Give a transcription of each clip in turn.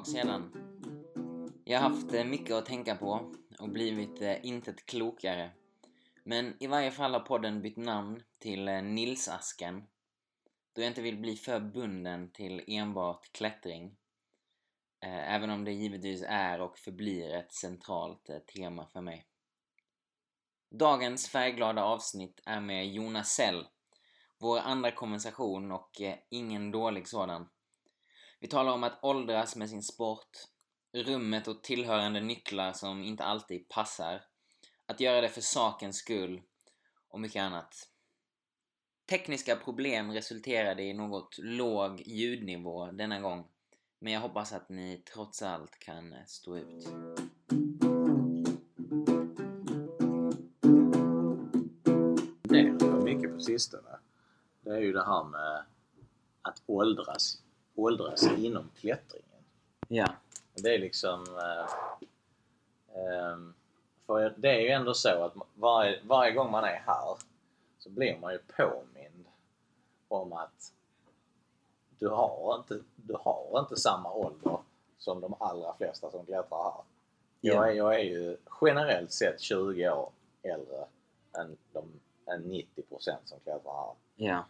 tag sedan. Jag har haft eh, mycket att tänka på och blivit eh, intet klokare. Men i varje fall har podden bytt namn till eh, Nilsasken då jag inte vill bli för bunden till enbart klättring. Även om det givetvis är och förblir ett centralt tema för mig. Dagens färgglada avsnitt är med Jonas Sell. Vår andra konversation och ingen dålig sådan. Vi talar om att åldras med sin sport, rummet och tillhörande nycklar som inte alltid passar, att göra det för sakens skull och mycket annat. Tekniska problem resulterade i något låg ljudnivå denna gång, men jag hoppas att ni trots allt kan stå ut. Det mycket på sistone. Det är ju det här med att åldras åldras inom klättringen. Ja. Det är liksom... Eh, eh, för det är ju ändå så att varje, varje gång man är här så blir man ju påmind om att du har inte, du har inte samma ålder som de allra flesta som klättrar här. Jag, är, jag är ju generellt sett 20 år äldre än, de, än 90% som klättrar här. Ja.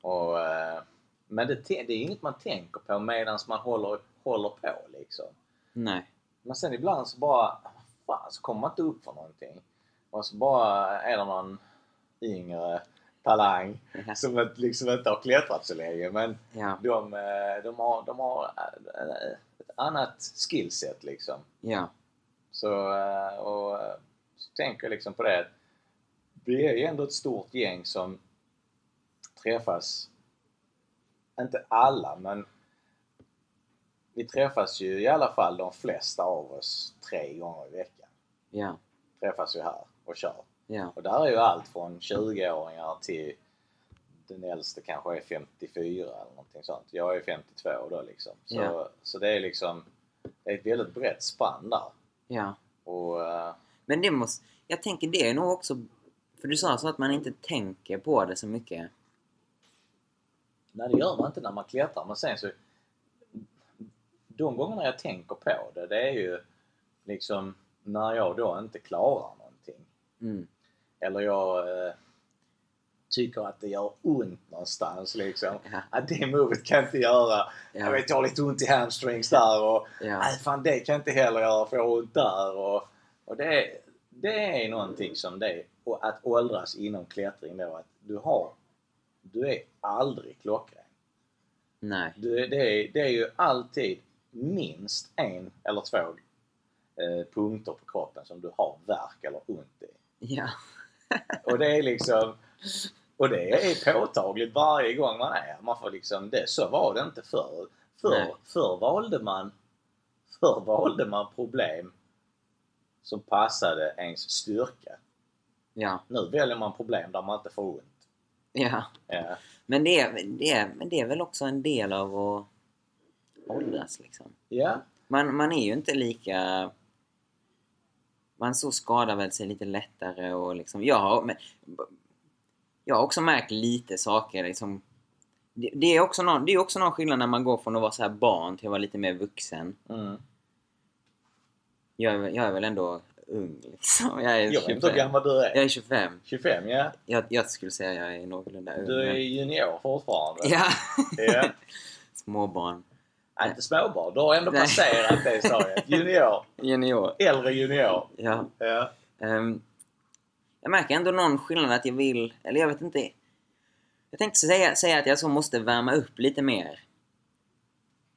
Och, eh, men det, det är inget man tänker på medan man håller, håller på liksom. Nej. Men sen ibland så bara, fan så kommer man inte upp för någonting. Och så bara är det någon yngre talang ja. som liksom inte har klättrat så länge men ja. de, eh, de, har, de har eh, ett annat skillset liksom. Ja. Så, och, så tänker jag liksom på det. Vi är ju ändå ett stort gäng som träffas inte alla, men vi träffas ju i alla fall de flesta av oss tre gånger i veckan. Ja. Träffas ju här och kör. Ja. Och där är ju allt från 20-åringar till den äldste kanske är 54 eller någonting sånt. Jag är 52 då liksom. Så, ja. så det är liksom det är ett väldigt brett spann där. Ja. Och, uh, Men det måste, jag tänker det är nog också, för du sa så att man inte tänker på det så mycket. Nej, det gör man inte när man klättrar. Men sen så... De gångerna jag tänker på det, det är ju liksom när jag då inte klarar någonting. Mm. Eller jag eh, tycker att det gör ont någonstans liksom. Ja. Att det movet kan jag inte göra. Ja. Jag vet, jag har lite ont i hamstrings där och ja. nej, fan det kan jag inte heller göra för jag har ont där. Och, och det, det är någonting som det och att åldras inom klättring då. Att du har du är aldrig klockren. Nej. Du, det, är, det är ju alltid minst en eller två eh, punkter på kroppen som du har värk eller ont i. Ja. och det är liksom... Och det är påtagligt varje gång man är Man får liksom, det, så var det inte förr. Förr, förr valde man Förr valde man problem som passade ens styrka. Ja. Nu väljer man problem där man inte får ont. Ja. ja. Men, det är, det, är, men det är väl också en del av att åldras liksom. Ja. Man, man är ju inte lika... Man så skadar väl sig lite lättare och liksom... Jag har, men, jag har också märkt lite saker liksom. Det, det, är också någon, det är också någon skillnad när man går från att vara så här barn till att vara lite mer vuxen. Mm. Jag, jag är väl ändå ung liksom. Jag, är jag vet inte hur gammal du är. Jag är 25. 25 ja. Jag, jag skulle säga att jag är någorlunda ung. Du är junior fortfarande. Ja. ja. Småbarn. Nej, inte småbarn. Du har ändå passerat det stadiet. Junior. Junior. Äldre junior. Ja. ja. Um, jag märker ändå någon skillnad att jag vill, eller jag vet inte. Jag tänkte säga, säga att jag så måste värma upp lite mer.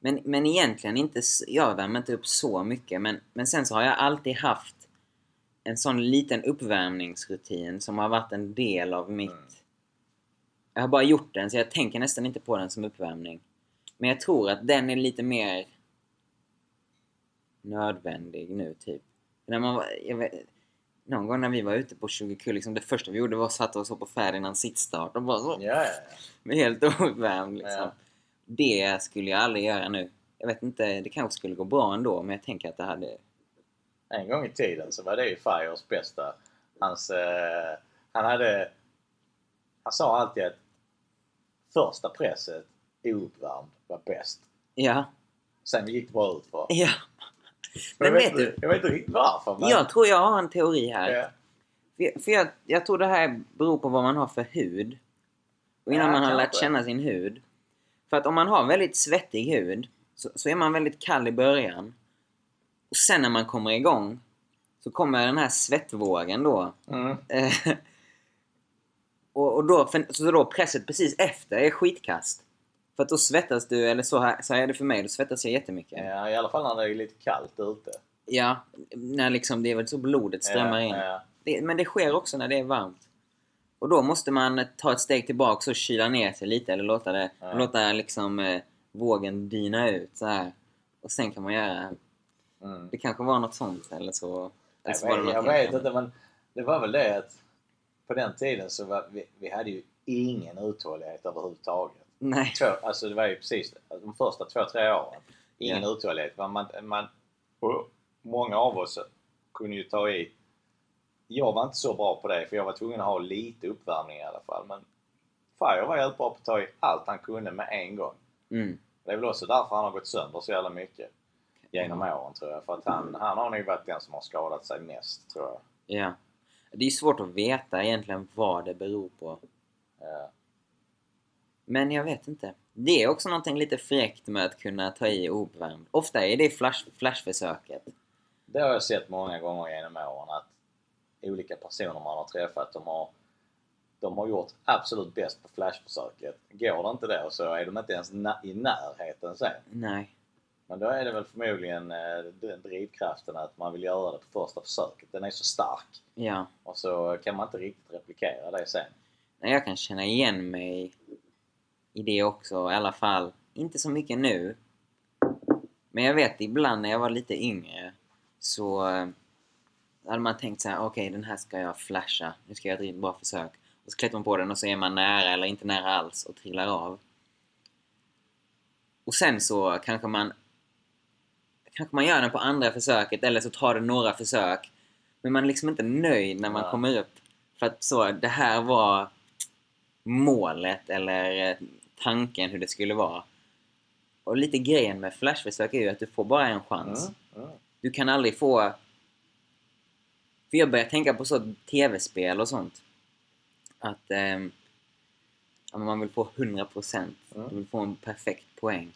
Men, men egentligen inte, jag värmer inte upp så mycket men, men sen så har jag alltid haft en sån liten uppvärmningsrutin som har varit en del av mitt... Mm. Jag har bara gjort den så jag tänker nästan inte på den som uppvärmning. Men jag tror att den är lite mer nödvändig nu typ. När man, vet, någon gång när vi var ute på 20 kul, liksom det första vi gjorde var att sätta oss på Ferdinands sittstart och bara så. Ja. Med helt ouppvärmd liksom. Ja. Det skulle jag aldrig göra nu. Jag vet inte, det kanske skulle gå bra ändå men jag tänker att det hade... En gång i tiden så var det ju Fires bästa. Hans... Eh, han hade... Han sa alltid att första presset ouppvärmd var bäst. Ja. Sen gick det bara ut för. Ja. Men vet du, Jag vet inte riktigt varför. Men, jag tror jag har en teori här. ja. För, för jag, jag tror det här beror på vad man har för hud. Och innan Ja, man har lärt känna sin hud. För att om man har väldigt svettig hud så, så är man väldigt kall i början. Och sen när man kommer igång så kommer den här svettvågen då. Mm. Eh, och, och då, så då presset precis efter är skitkast. För att då svettas du, eller så, här, så här är det för mig, då svettas jag jättemycket. ja, i alla fall när det är lite kallt ute. Ja, när liksom det är väl så blodet strömmar ja, in. Ja. Det, men det sker också när det är varmt. Och då måste man ta ett steg tillbaka och kyla ner sig lite eller låta, det, Ja. låta liksom eh, vågen dyna ut så här. Och sen kan man göra... Mm. Det kanske var något sånt eller så... Eller Jag, så var det vet, något jag vet inte men det var väl det att på den tiden så var vi, vi hade ju ingen uthållighet överhuvudtaget. Nej. Två, alltså det var ju precis alltså de första två, tre åren. Ingen Ja. uthållighet. Man, man, man, och många av oss kunde ju ta i. Jag var inte så bra på det för jag var tvungen att ha lite uppvärmning i alla fall. Men Fire var helt bra på att ta i allt han kunde med en gång. Mm. Det är väl också därför han har gått sönder så jävla mycket genom åren tror jag. För att han, han har nog varit den som har skadat sig mest tror jag. Ja. Det är svårt att veta egentligen vad det beror på. Ja. Men jag vet inte. Det är också någonting lite fräckt med att kunna ta i ouppvärmd. Ofta är det flash, flashförsöket. Det har jag sett många gånger genom åren att olika personer man har träffat de har, de har gjort absolut bäst på flashförsöket. Går det inte då så är de inte ens i närheten sen. Nej. Men då är det väl förmodligen eh, den drivkraften att man vill göra det på första försöket. Den är så stark Ja. och så kan man inte riktigt replikera det sen. Nej, Jag kan känna igen mig i det också, i alla fall. Inte så mycket nu. Men jag vet ibland när jag var lite yngre så eh, hade man tänkt så här: okej den här ska jag flasha, nu ska jag göra ett riktigt bra försök. Och så klättrar man på den och så är man nära eller inte nära alls och trillar av. Och sen så kanske man kanske man gör den på andra försöket eller så tar det några försök. Men man är liksom inte nöjd när man Nej. kommer upp. För att så, det här var målet eller eh, tanken hur det skulle vara. Och lite grejen med flashförsök är ju att du får bara en chans. Mm, mm. Du kan aldrig få... För jag börjar tänka på så tv-spel och sånt. Att ja, men man vill få 100%. Mm. Du vill få en perfekt poäng.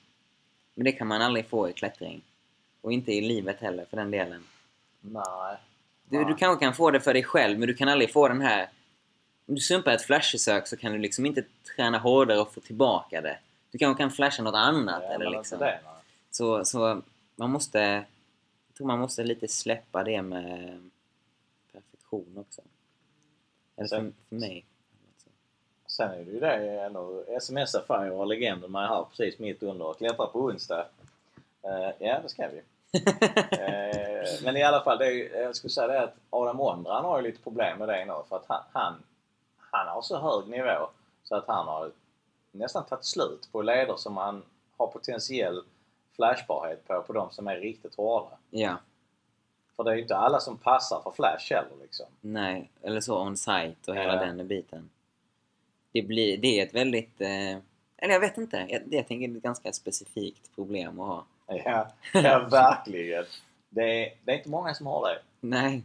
Men det kan man aldrig få i klättring. Och inte i livet heller för den delen. Nej. Du, du kanske kan få det för dig själv men du kan aldrig få den här... Om du sumpar ett flashförsök så kan du liksom inte träna hårdare och få tillbaka det. Du kanske kan flasha något annat Ja, eller liksom... det. Så, så man måste... Jag tror man måste lite släppa det med perfektion också. Eller för, Sen- för mig. Sen är det ju det nu. Smsa Fire och legenden med här precis mitt under och klättrar på onsdag. Eh, ja, det ska vi. Eh, men i alla fall, det är, jag skulle säga det att Adam Ondran har ju lite problem med det nu för att han, han, han har så hög nivå så att han har nästan tagit slut på leder som han har potentiell flashbarhet på, på de som är riktigt hårda. ja, För det är ju inte alla som passar för flash heller liksom. nej. Eller så on-site och hela Ja. den biten. Det, blir, det är ett väldigt... Eh, eller jag vet inte. Jag, det jag tänker är ett ganska specifikt problem att ha. Ja, ja verkligen. Det är, det är inte många som har det. Nej.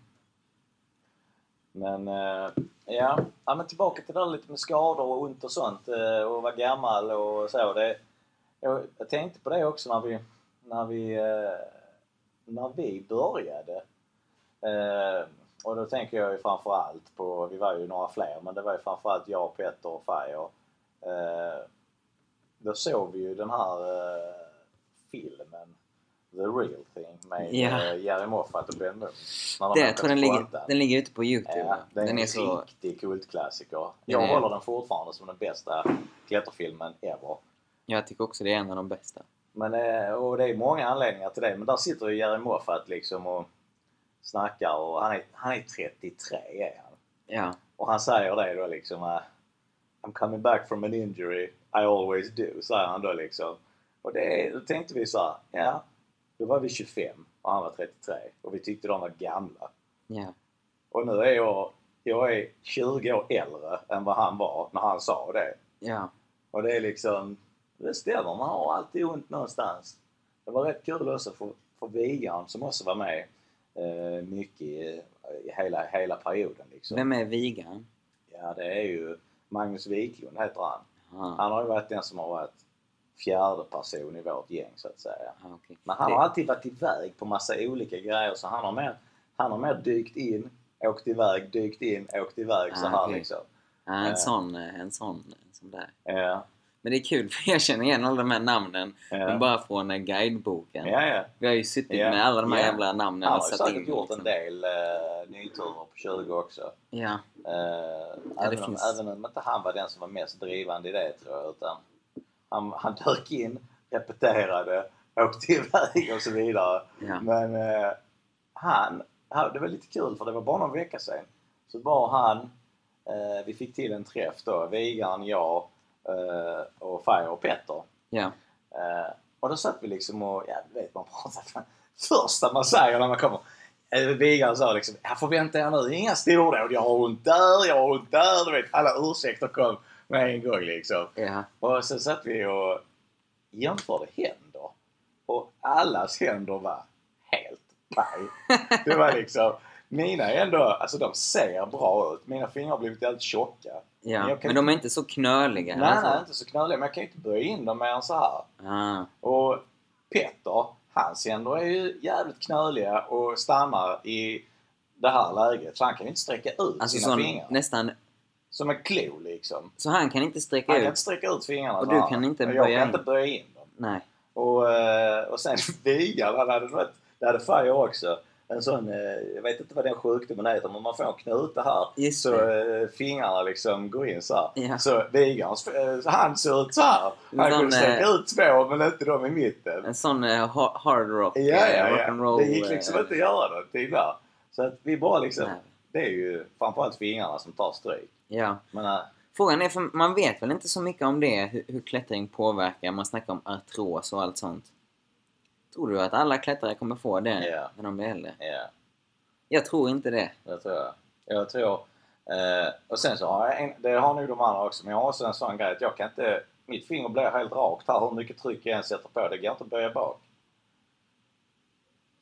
Men eh, ja, ja men tillbaka till det där lite med skador och ont och sånt eh, och vara gammal och så. Det, jag, jag tänkte på det också när vi, när vi, eh, när vi började. Och då tänker jag ju framförallt på, vi var ju några fler, men det var ju framförallt jag, Petter och. Eh, då såg vi ju den här filmen The Real Thing med Ja. eh, Jerry Moffat och Ben de Det, åker jag tror den ligger, den ligger ute på Youtube. Ja, är den en är så... riktig kultklassiker. Jag är- håller den fortfarande som den bästa klätterfilmen ever. Jag tycker också det är en av de bästa. Men, eh, och det är många anledningar till det. Men där sitter ju Jerry Moffat liksom och snackar och han är, han är 33 är han. Ja. Och han säger det då liksom eh, I'm coming back from an injury, I always do, säger han då liksom. Och det, då tänkte vi så här, ja, då var vi 25 och han var 33 och vi tyckte de var gamla. Ja. Och nu är jag, jag är 20 år äldre än vad han var när han sa det. Ja. Och det är liksom, det stämmer, man har alltid ont någonstans. det var rätt kul också för, för Vigan som också var med eh, mycket i, i hela, hela perioden. Liksom. Vem är Vigan? Ja, det är ju Magnus Wiklund heter han. Aha. Han har ju varit den som har varit fjärde person i vårt gäng så att säga. Ah, okej. Men han har alltid varit iväg på massa olika grejer så han har mer, han har mer dykt in, åkt iväg, dykt in, åkt iväg så Ah, här okej. liksom. Ja, en Eh. sån, en sån, sån där. Ja, Men det är kul för jag känner igen alla de här namnen. ja. Men bara från guideboken. ja, ja. Vi har ju suttit Ja, med alla de här ja. jävla namnen Han och har ju satt säkert in. gjort liksom. en del uh, nyturer på 20 också. Ja, Eh, det även, om, finns- även om inte han var den som var mest drivande i det tror jag. Utan han, han dök in, repeterade, åkte iväg och så vidare. ja. Men eh, han, det var lite kul för det var bara någon vecka sedan. Så var han, eh, vi fick till en träff då, Vigan, jag eh, och Fire och Petter. ja. Eh, och då satt vi liksom och, ja du vet man pratar. Första man säger när man kommer. Eh, Vigan sa liksom, jag förväntar er nu inga stordåd. Jag har ont där, jag har ont där. Du vet alla ursäkter kom med en gång liksom. ja. Och så satt vi och jämförde händer. Och allas händer var helt paj. Det var liksom, mina ändå, alltså de ser bra ut. Mina fingrar har blivit helt tjocka. ja. jag kan Men de är inte så knöliga. Nej, alltså. nej, inte så knöliga. Men jag kan ju inte böja in dem mer än så här. Ah, Och Petter, hans händer är ju jävligt knöliga och stannar i det här läget. Så han kan ju inte sträcka ut alltså sina fingrar. nästan... Som en klo liksom. Så han kan inte sträcka Han kan ut? inte sträcka ut fingrarna Och du kan inte böja Jag kan in. inte böja in dem. Nej. Och, eh, och sen Vigan, han hade något, det hade Fire också. En sån, eh, jag vet inte vad den sjukdomen heter, men man får en knute här. Just Så det. eh, fingrarna liksom går in så här. Ja. Så Vigans eh, hand ser ut så här. Han sån, kunde sträcka ut två men inte de i mitten. En sån ha- hard rock, Ja, ja, ja. rock'n'roll. Det gick liksom inte att göra någonting där. Så att vi bara liksom, nej. det är ju framförallt fingrarna som tar stryk. Ja. Men, Frågan är, för man vet väl inte så mycket om det, hur, hur klättring påverkar. Man snackar om artros och allt sånt. Tror du att alla klättrare kommer få det Ja. när de blir äldre? ja, Jag tror inte det. det tror jag. Jag tror... Eh, och sen så har jag en, det har nog de andra också, men jag har också en sån grej att jag kan inte... Mitt finger blir helt rakt här hur mycket tryck jag än sätter på. Det går inte att böja bak.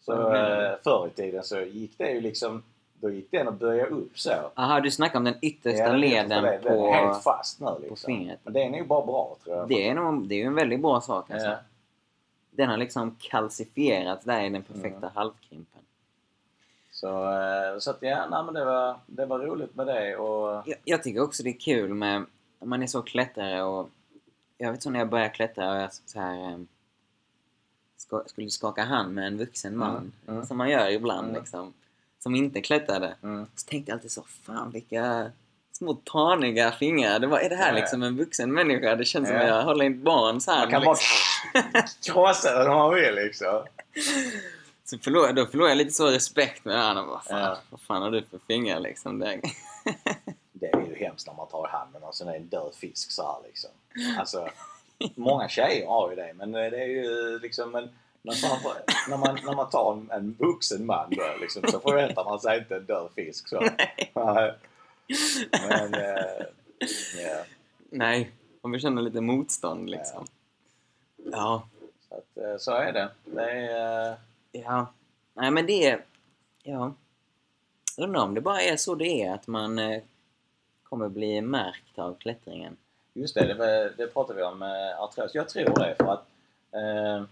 Så du? eh, förr i tiden så gick det ju liksom... Då gick den att böja upp så. Aha, du snackar om den yttersta Ja, den leden Den är på... helt fast nu liksom. fingret. Men det är nog bara bra tror jag. Det är, nog, det är ju en väldigt bra sak alltså. Ja. Den har liksom kalcifierats där i den perfekta Mm. halvkrimpen. Så, eh, så att ja, nej, men det var, det var roligt med det och... Jag, jag tycker också det är kul med... Man är så klättrare och... Jag vet så när jag började klättra och jag så här... em, Ska, skulle skaka hand med en vuxen man. Mm, mm. Som man gör ibland liksom. Som inte klättrade. Så tänkte jag alltid så, fan vilka små taniga fingrar. Det var, är det här Ja, liksom en vuxen människa? Det känns som Ja. jag håller i ett barns hand. Man kan liksom. bara krossa den om man vill liksom. Så förlor, då förlorar jag lite så respekt med honom. Vad fan, Ja. vad fan har du för fingrar liksom? Det, Det är ju hemskt när man tar handen och sen är en död fisk så här liksom. Alltså, många tjejer har ju det men det är ju liksom en, när, man, när, man, när man tar en, en vuxen man då, liksom, så förväntar man sig inte en död fisk. Så. Men, eh, ja. Nej, om vi känner lite motstånd liksom. Ja. Så, att, eh, så är det. det är, eh, Ja. Nej men det är... Ja. Jag undrar om det bara är så det är, att man eh, kommer bli märkt av klättringen. Just det, det, det pratade vi om eh, artros. Jag tror det för att eh,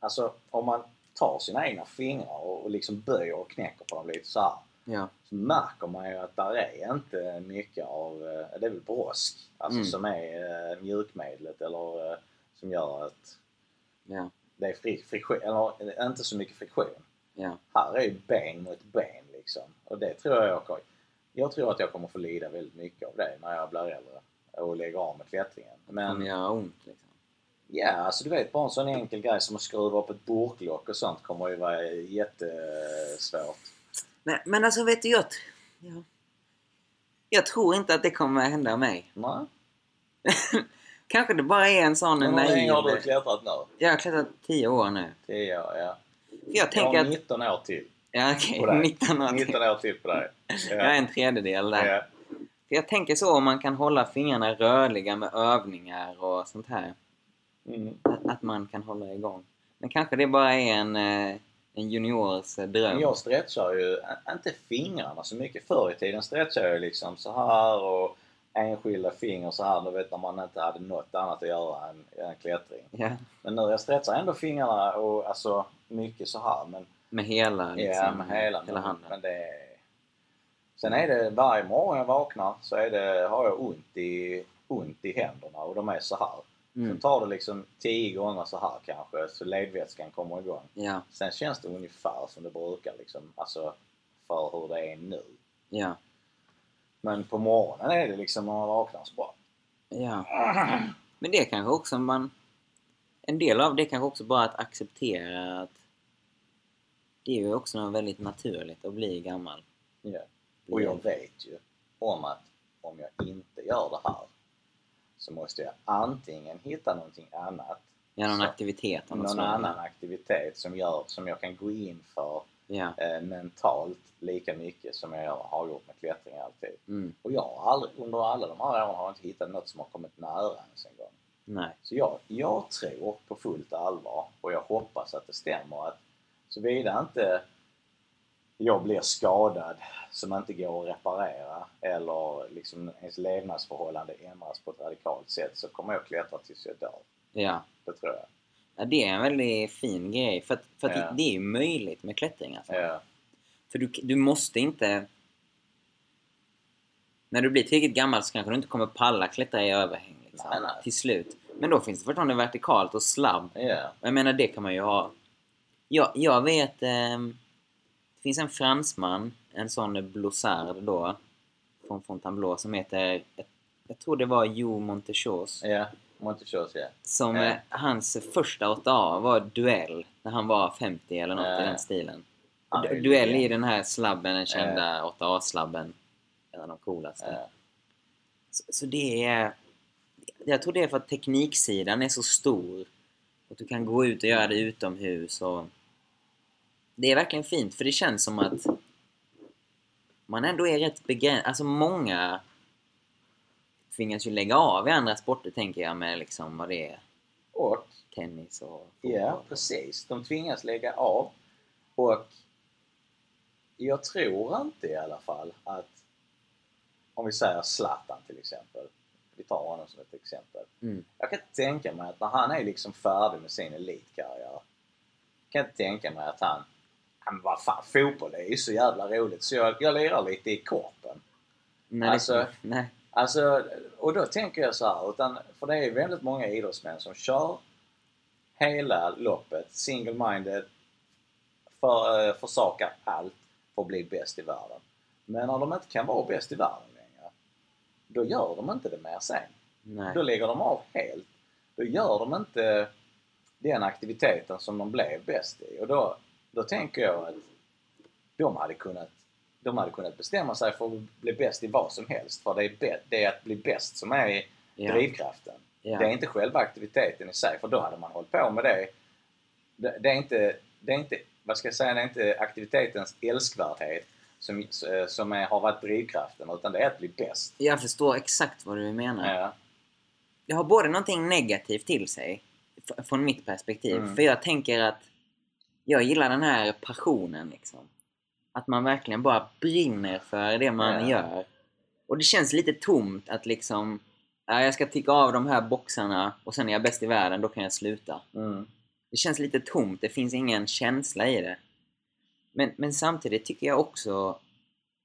alltså om man tar sina egna fingrar och, och liksom böjer och knäcker på dem lite så här Ja. så märker man ju att där är inte mycket av, eh, det är väl brosk, alltså Mm. som är eh, mjukmedlet eller eh, som gör att Ja. det är fri, friktion, eller inte så mycket friktion. Ja. Här är ju ben mot ben liksom. Och det tror jag jag jag tror att jag kommer få lida väldigt mycket av det när jag blir äldre och lägger av med klättringen. Det kommer Men göra ont liksom. ja, alltså du vet bara en sån enkel grej som att skruva upp ett burklock och sånt kommer ju vara jättesvårt. Men, men alltså vet du, jag, ja. jag tror inte att det kommer hända mig. Nej. Kanske det bara är en sån Hur länge har du klättrat nu? Jag har klättrat 10 år nu. 10 år, ja. Jag Jag tänker har att... 19 år till Ja okej, dig. 19 år till. 19 år till på dig. Jag är en tredjedel där. Ja. För jag tänker så om man kan hålla fingrarna rörliga med övningar och sånt här. Mm. Att, att man kan hålla igång. Men kanske det bara är en, eh, en juniors eh, dröm. Men jag stretchar ju inte fingrarna så mycket. Förr i tiden stretchade jag liksom så här och enskilda finger så här. Du vet när man inte hade något annat att göra än, än klättring. Ja, Men nu jag stretchar ändå fingrarna och alltså mycket så här. Men med hela, liksom, ja, med hela, hela handen. Men det. Sen är det varje morgon jag vaknar så är det, har jag ont i, ont i händerna och de är så här. Mm. Sen tar det liksom tio gånger så här kanske så ledvätskan kommer igång. Ja, Sen känns det ungefär som det brukar liksom, alltså för hur det är nu. ja, Men på morgonen är det liksom när man vaknar så bara... ja. Men det kanske också man... En del av det kanske också bara att acceptera att det är ju också något väldigt naturligt att bli gammal. Ja. Och jag vet ju om att om jag inte gör det här så måste jag antingen hitta någonting annat, Ja, någon Så. aktivitet någon slag. annan aktivitet som gör som jag kan gå in för Ja. eh, mentalt lika mycket som jag har gjort med klättring alltid. Mm. Och jag har aldrig, under alla de här åren har jag inte hittat något som har kommit nära ens en gång. Nej. Så jag, jag tror på fullt allvar och jag hoppas att det stämmer att såvida inte jag blir skadad som inte går att reparera eller liksom ens levnadsförhållande ändras på ett radikalt sätt så kommer jag klättra tills jag dör. Ja. Det tror jag. ja. Det är en väldigt fin grej. För att, för att Ja. det, är ju möjligt med klättring alltså. Ja. För du, du måste inte... När du blir tillräckligt gammal så kanske du inte kommer palla klättra i överhäng liksom, Nej, nej. till slut. Men då finns det fortfarande vertikalt och slabb. Ja. Jag menar, det kan man ju ha. Jag, jag vet... ehm, det finns en fransman, en sån blossard då, från Fontainebleau som heter... Jag, jag tror det var Jo Montechos. Ja. Montechos, ja. Som Ja. eh, hans första 8A var duell när han var 50 eller något Ja. i den stilen. Ju duell ju den här slabben, den kända 8A-slabben. En av de coolaste. Ja. Så, så det är... Jag tror det är för att tekniksidan är så stor. Att du kan gå ut och göra det utomhus och... Det är verkligen fint för det känns som att man ändå är rätt begränsad. Alltså många tvingas ju lägga av i andra sporter tänker jag med liksom vad det är. Och Tennis och Ja, fotboll. precis. De tvingas lägga av. Och jag tror inte i alla fall att om vi säger Zlatan till exempel. Vi tar honom som ett exempel. Mm. Jag kan tänka mig att när han är liksom färdig med sin elitkarriär kan jag tänka mig att han men vad fan, fotboll är ju så jävla roligt så jag, jag lirar lite i korpen. Nej, Alltså- nej. Alltså, och då tänker jag så här, utan, för det är ju väldigt många idrottsmän som kör hela loppet, single-minded, för, eh, försakar allt för att bli bäst i världen. Men när de inte kan vara bäst i världen längre, då gör de inte det mer sen. nej. Då lägger de av helt. Då gör de inte den aktiviteten som de blev bäst i. Och då, då tänker jag att de hade kunnat de hade kunnat bestämma sig för att bli bäst i vad som helst. För det är, det är att bli bäst som är drivkraften. Ja. Det är inte själva aktiviteten i sig, för då hade man hållit på med det. Det, det är inte, det är inte, vad ska jag säga, det är inte aktivitetens älskvärdhet som, som är, har varit drivkraften, utan det är att bli bäst. Jag förstår exakt vad du menar. Ja. Det har både någonting negativt till sig, från mitt perspektiv. Mm. För jag tänker att jag gillar den här passionen liksom. Att man verkligen bara brinner för det man Ja. gör. Och det känns lite tomt att liksom, ja, jag ska ticka av de här boxarna och sen är jag bäst i världen, då kan jag sluta. Mm. Det känns lite tomt, det finns ingen känsla i det. Men, men samtidigt tycker jag också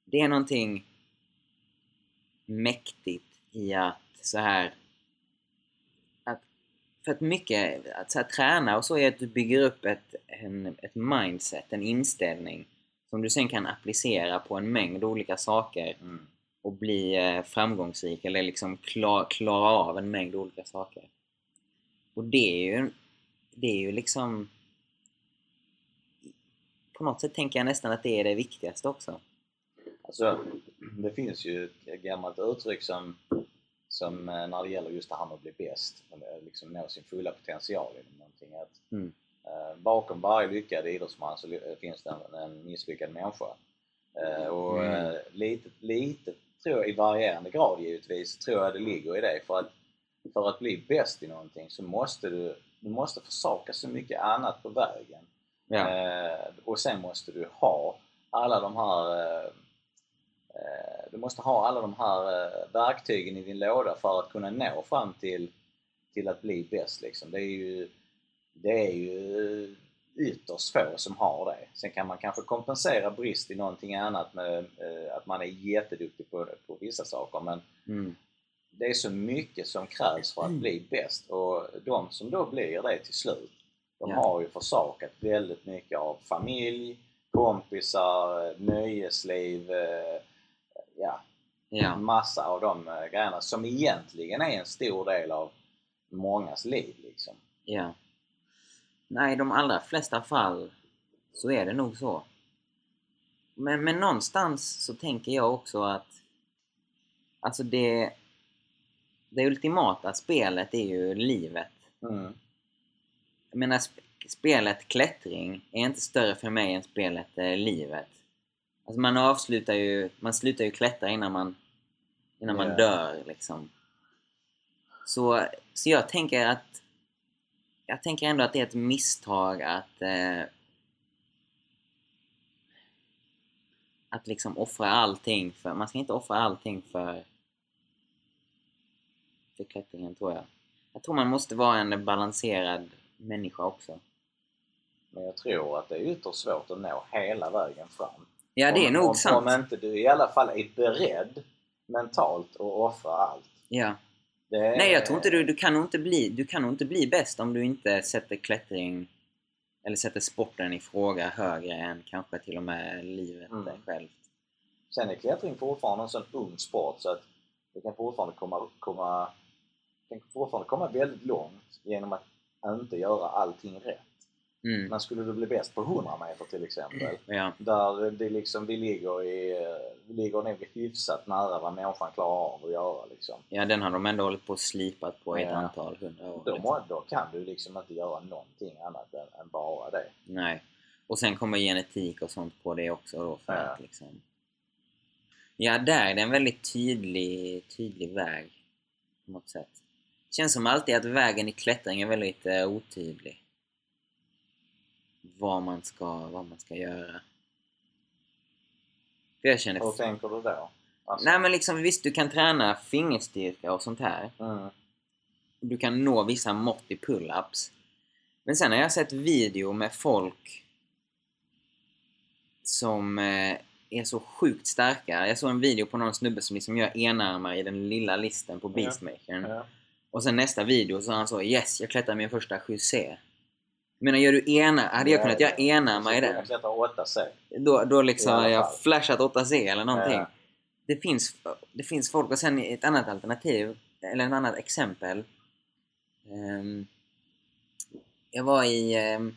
det är någonting mäktigt i att så här för att mycket, att så här, träna och så är att du bygger upp ett, en, ett mindset, en inställning som du sen kan applicera på en mängd olika saker Mm. och bli eh, framgångsrik eller liksom klar, klara av en mängd olika saker. Och det är ju, det är ju liksom... På något sätt tänker jag nästan att det är det viktigaste också. Alltså, det finns ju ett gammalt uttryck som, som eh, när det gäller just det här med att bli bäst, eller liksom nå sin fulla potential inom någonting. Att, Mm. eh, bakom varje lyckad idrottsman så ly- finns det en, en misslyckad människa. Eh, och Mm. eh, lite, lite, tror jag, i varierande grad givetvis, tror jag det ligger i det. För att, för att bli bäst i någonting så måste du du måste försaka så mycket annat på vägen. Ja. Eh, och sen måste du ha alla de här eh, eh, du måste ha alla de här eh, verktygen i din låda för att kunna nå fram till, till att bli bäst. Liksom. Det är ju, det är ju ytterst få som har det. Sen kan man kanske kompensera brist i någonting annat med eh, att man är jätteduktig på, på vissa saker men Mm. det är så mycket som krävs för att bli bäst och de som då blir det till slut de Ja. har ju försakat väldigt mycket av familj, kompisar, nöjesliv, eh, ja, Ja. massa av de eh, grejerna som egentligen är en stor del av mångas liv liksom. Ja. Nej, i de allra flesta fall så är det nog så. Men, men någonstans så tänker jag också att alltså det, det ultimata spelet är ju livet. Mm. Jag menar, sp spelet klättring är inte större för mig än spelet eh, livet. Alltså man avslutar ju, man slutar ju klättra innan man, innan man dör liksom. Så, så jag tänker att jag tänker ändå att det är ett misstag att eh, att liksom offra allting för, man ska inte offra allting för för klättringen tror jag. Jag tror man måste vara en balanserad människa också. Men jag tror att det är ytterst svårt att nå hela vägen fram. Ja, det är om, nog om, sant. Om inte du i alla fall är beredd mentalt att offra allt. Ja. Är, Nej, jag tror inte du, du kan nog inte bli, du kan nog inte bli bäst om du inte sätter klättring eller sätter sporten i fråga högre än kanske till och med livet Mm. självt. Sen är klättring fortfarande en sån ung sport så att du kan fortfarande komma, komma, kan fortfarande komma väldigt långt genom att inte göra allting rätt. Mm. Men skulle du bli bäst på 100 meter till exempel, Ja. där det liksom, vi, ligger i, vi ligger nog hyfsat nära vad människan klarar av att göra. Liksom. ja, den har de ändå hållit på och slipat på i ett Ja. antal hundra år. Då, liksom. då kan du liksom inte göra någonting annat än, än bara det. Nej. Och sen kommer genetik och sånt på det också då för Ja. att liksom... Ja, där är det en väldigt tydlig, tydlig väg. På något sätt. Det känns som alltid att vägen i klättring är väldigt eh, otydlig. Vad man ska, vad man ska göra. För jag känner... Hur tänker du då? Alltså, Nej men liksom visst, du kan träna fingerstyrka och sånt här. mm, Du kan nå vissa mått i pull-ups. Men sen har jag sett video med folk som eh, är så sjukt starka. Jag såg en video på någon snubbe som liksom gör enarmar i den lilla listen på. Beastmakern. ja. Och sen nästa video så han så Yes, jag klättrar min första 7C. Menar, gör du ena, hade jag Ja, kunnat göra i den, Jag klättrar 8C. då, då liksom I hade jag flashat 8C eller någonting. Ja. Det, finns, det finns folk, och sen ett annat alternativ, eller ett annat exempel. Ehm, jag var i, ehm,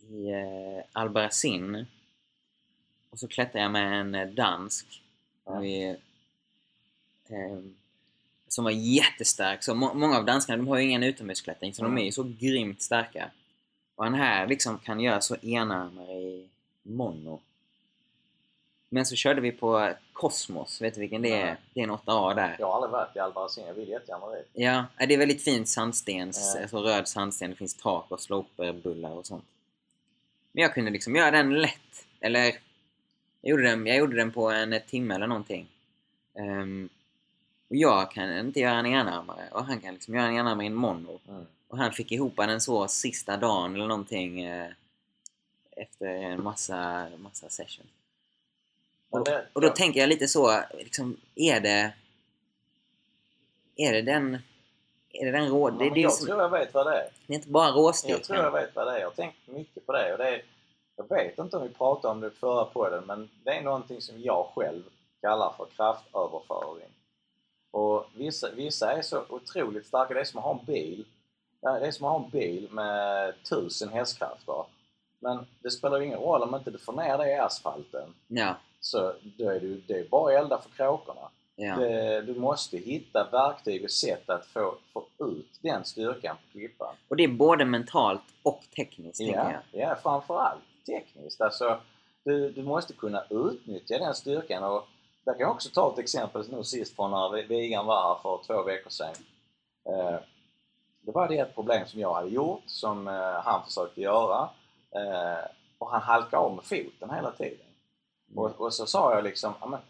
i uh, och så klättrade jag med en eh, dansk. Ja. Vi, ehm, som var jättestark. Så må- många av danskarna de har ju ingen utomhusklättring så de är ju så grymt starka. Och han här liksom kan göra så enarmar i mono. Men så körde vi på Cosmos, vet du vilken det är? Nej. Det är en 8A där. Jag har aldrig varit i Albarracin, jag vill jättegärna dit. Ja, det är väldigt fint sandstens, Ja. alltså röd sandsten, det finns tak och sloperbullar och sånt. Men jag kunde liksom göra den lätt. Eller, jag gjorde den, jag gjorde den på en timme eller någonting. Ehm, och jag kan inte göra en enarmare och han kan liksom göra en enarmare i en mono. Mm. Och han fick ihop den så sista dagen eller någonting eh, efter en massa, massa sessions. Men Och, och då tänker jag lite så, liksom, är det... Är det den... Är det den rå... Det, det, jag liksom, tror jag vet vad det är. det är inte bara Jag tror råstyrkan. jag vet vad det är. Jag har tänkt mycket på det. Och det är, jag vet inte om vi pratade om det förra podden, men det är någonting som jag själv kallar för kraftöverföring. Och vissa, vissa är så otroligt starka. Det är som att ha en bil. Det är som att ha en bil med tusen hästkrafter. Men det spelar ingen roll om inte du får ner det i asfalten. Ja, Så då är du, det är bara att elda för kråkorna. ja. Det, du måste hitta verktyg och sätt att få, få ut den styrkan på klippan. Och det är både mentalt och tekniskt, tänker Ja, jag. ja framförallt tekniskt. Alltså, du, du måste kunna utnyttja den styrkan. Och där kan jag också ta ett exempel nu sist från när Vigan var här för två veckor sedan. Eh, det var det ett problem som jag hade gjort, som eh, han försökte göra. Eh, och han halkade av med foten hela tiden. Och, och så sa jag liksom, ja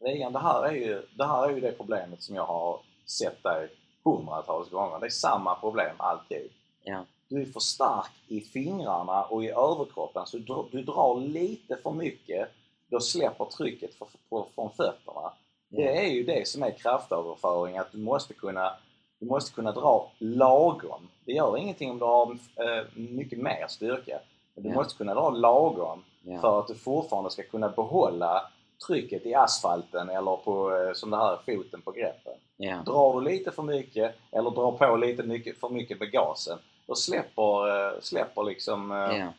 Regan, det här, är ju, det här är ju det problemet som jag har sett dig hundratals gånger. Det är samma problem alltid. Ja. Du är för stark i fingrarna och i överkroppen så du, du drar lite för mycket. Då släpper trycket för, på, från fötterna. Det är ju det som är kraftöverföring, att du måste kunna, du måste kunna dra lagom. Det gör ingenting om du har eh, mycket mer styrka. Men du Ja. måste kunna dra lagom Ja. för att du fortfarande ska kunna behålla trycket i asfalten eller på, eh, som det här, foten på greppen. Ja. Drar du lite för mycket eller drar på lite mycket, för mycket med gasen, då släpper, eh, släpper liksom ja.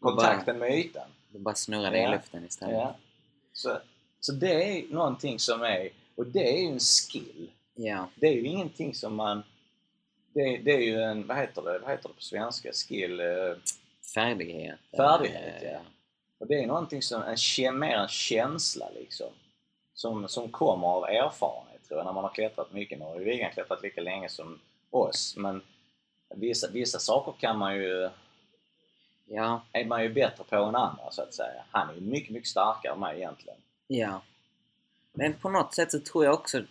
kontakten med ytan. Det bara snurrar det i luften istället. Så, så det är någonting som är, och det är ju en skill. Ja. Det är ju ingenting som man, det, det är ju en, vad heter det, vad heter det på svenska? Skill? Eh, Färdighet. Färdighet, Eh, ja. Och det är någonting som, en, mer en känsla liksom. Som, som kommer av erfarenhet tror jag, när man har klättrat mycket. Nu har ju Wigan klättrat lika länge som oss, men vissa, vissa saker kan man ju, Ja. är man ju bättre på än andra så att säga. Han är ju mycket, mycket starkare än mig egentligen. Ja. Men på något sätt så tror jag också...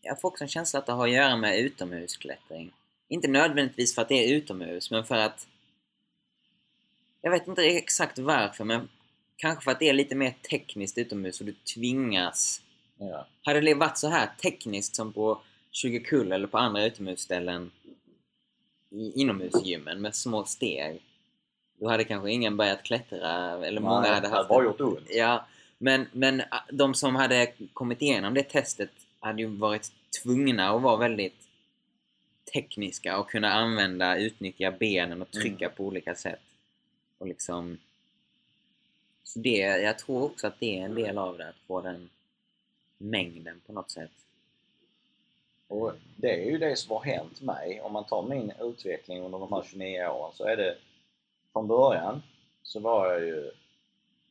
Jag får också en känsla att det har att göra med utomhusklättring. Inte nödvändigtvis för att det är utomhus, men för att... Jag vet inte exakt varför, men kanske för att det är lite mer tekniskt utomhus och du tvingas... Ja. Hade det varit så här tekniskt som på 20 kull eller på andra utomhusställen i inomhusgymmen med små steg, då hade kanske ingen börjat klättra, eller många Nej, hade det haft bara gjort ont. Ja, men, men ah, de som hade kommit igenom det testet hade ju varit tvungna att vara väldigt tekniska och kunna använda, utnyttja benen och trycka på olika sätt. Och liksom... Så det, jag tror också att det är en del av det, att få den mängden på något sätt. Och det är ju det som har hänt mig. Om man tar min utveckling under de här 29 åren så är det från början så var jag ju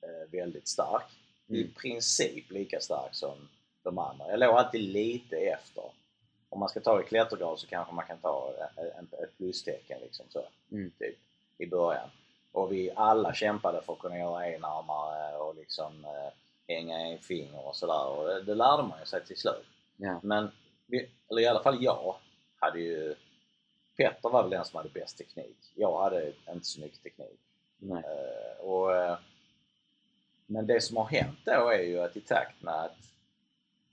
eh, väldigt stark. I Mm. princip lika stark som de andra. Jag låg alltid lite efter. Om man ska ta i klättergrad så kanske man kan ta eh, ett plustecken liksom så, Mm. typ, i början. Och vi alla kämpade för att kunna göra enarmare och liksom eh, hänga en finger och sådär. Och det, det lärde man ju sig till slut. Ja. Men, vi, eller i alla fall jag, hade ju... Petter var väl den som hade bäst teknik. Jag hade inte så mycket teknik. Eh, och, eh, men det som har hänt då är ju att i takt med att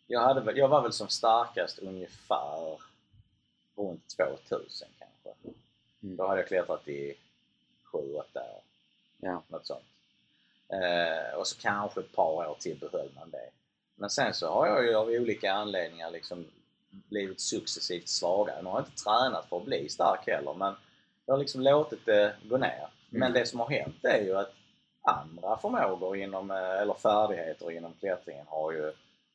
jag, hade, jag var väl som starkast ungefär runt 2000 kanske. Mm. Då hade jag klättrat i 7-8 år, Ja. något sånt. Eh, och så kanske ett par år till behöll man det. Men sen så har jag ju av olika anledningar liksom blivit successivt svagare. Nu har jag inte tränat för att bli stark heller men jag har liksom låtit det gå ner. Men Mm. det som har hänt är ju att andra förmågor inom, eh, eller färdigheter inom klättringen har ju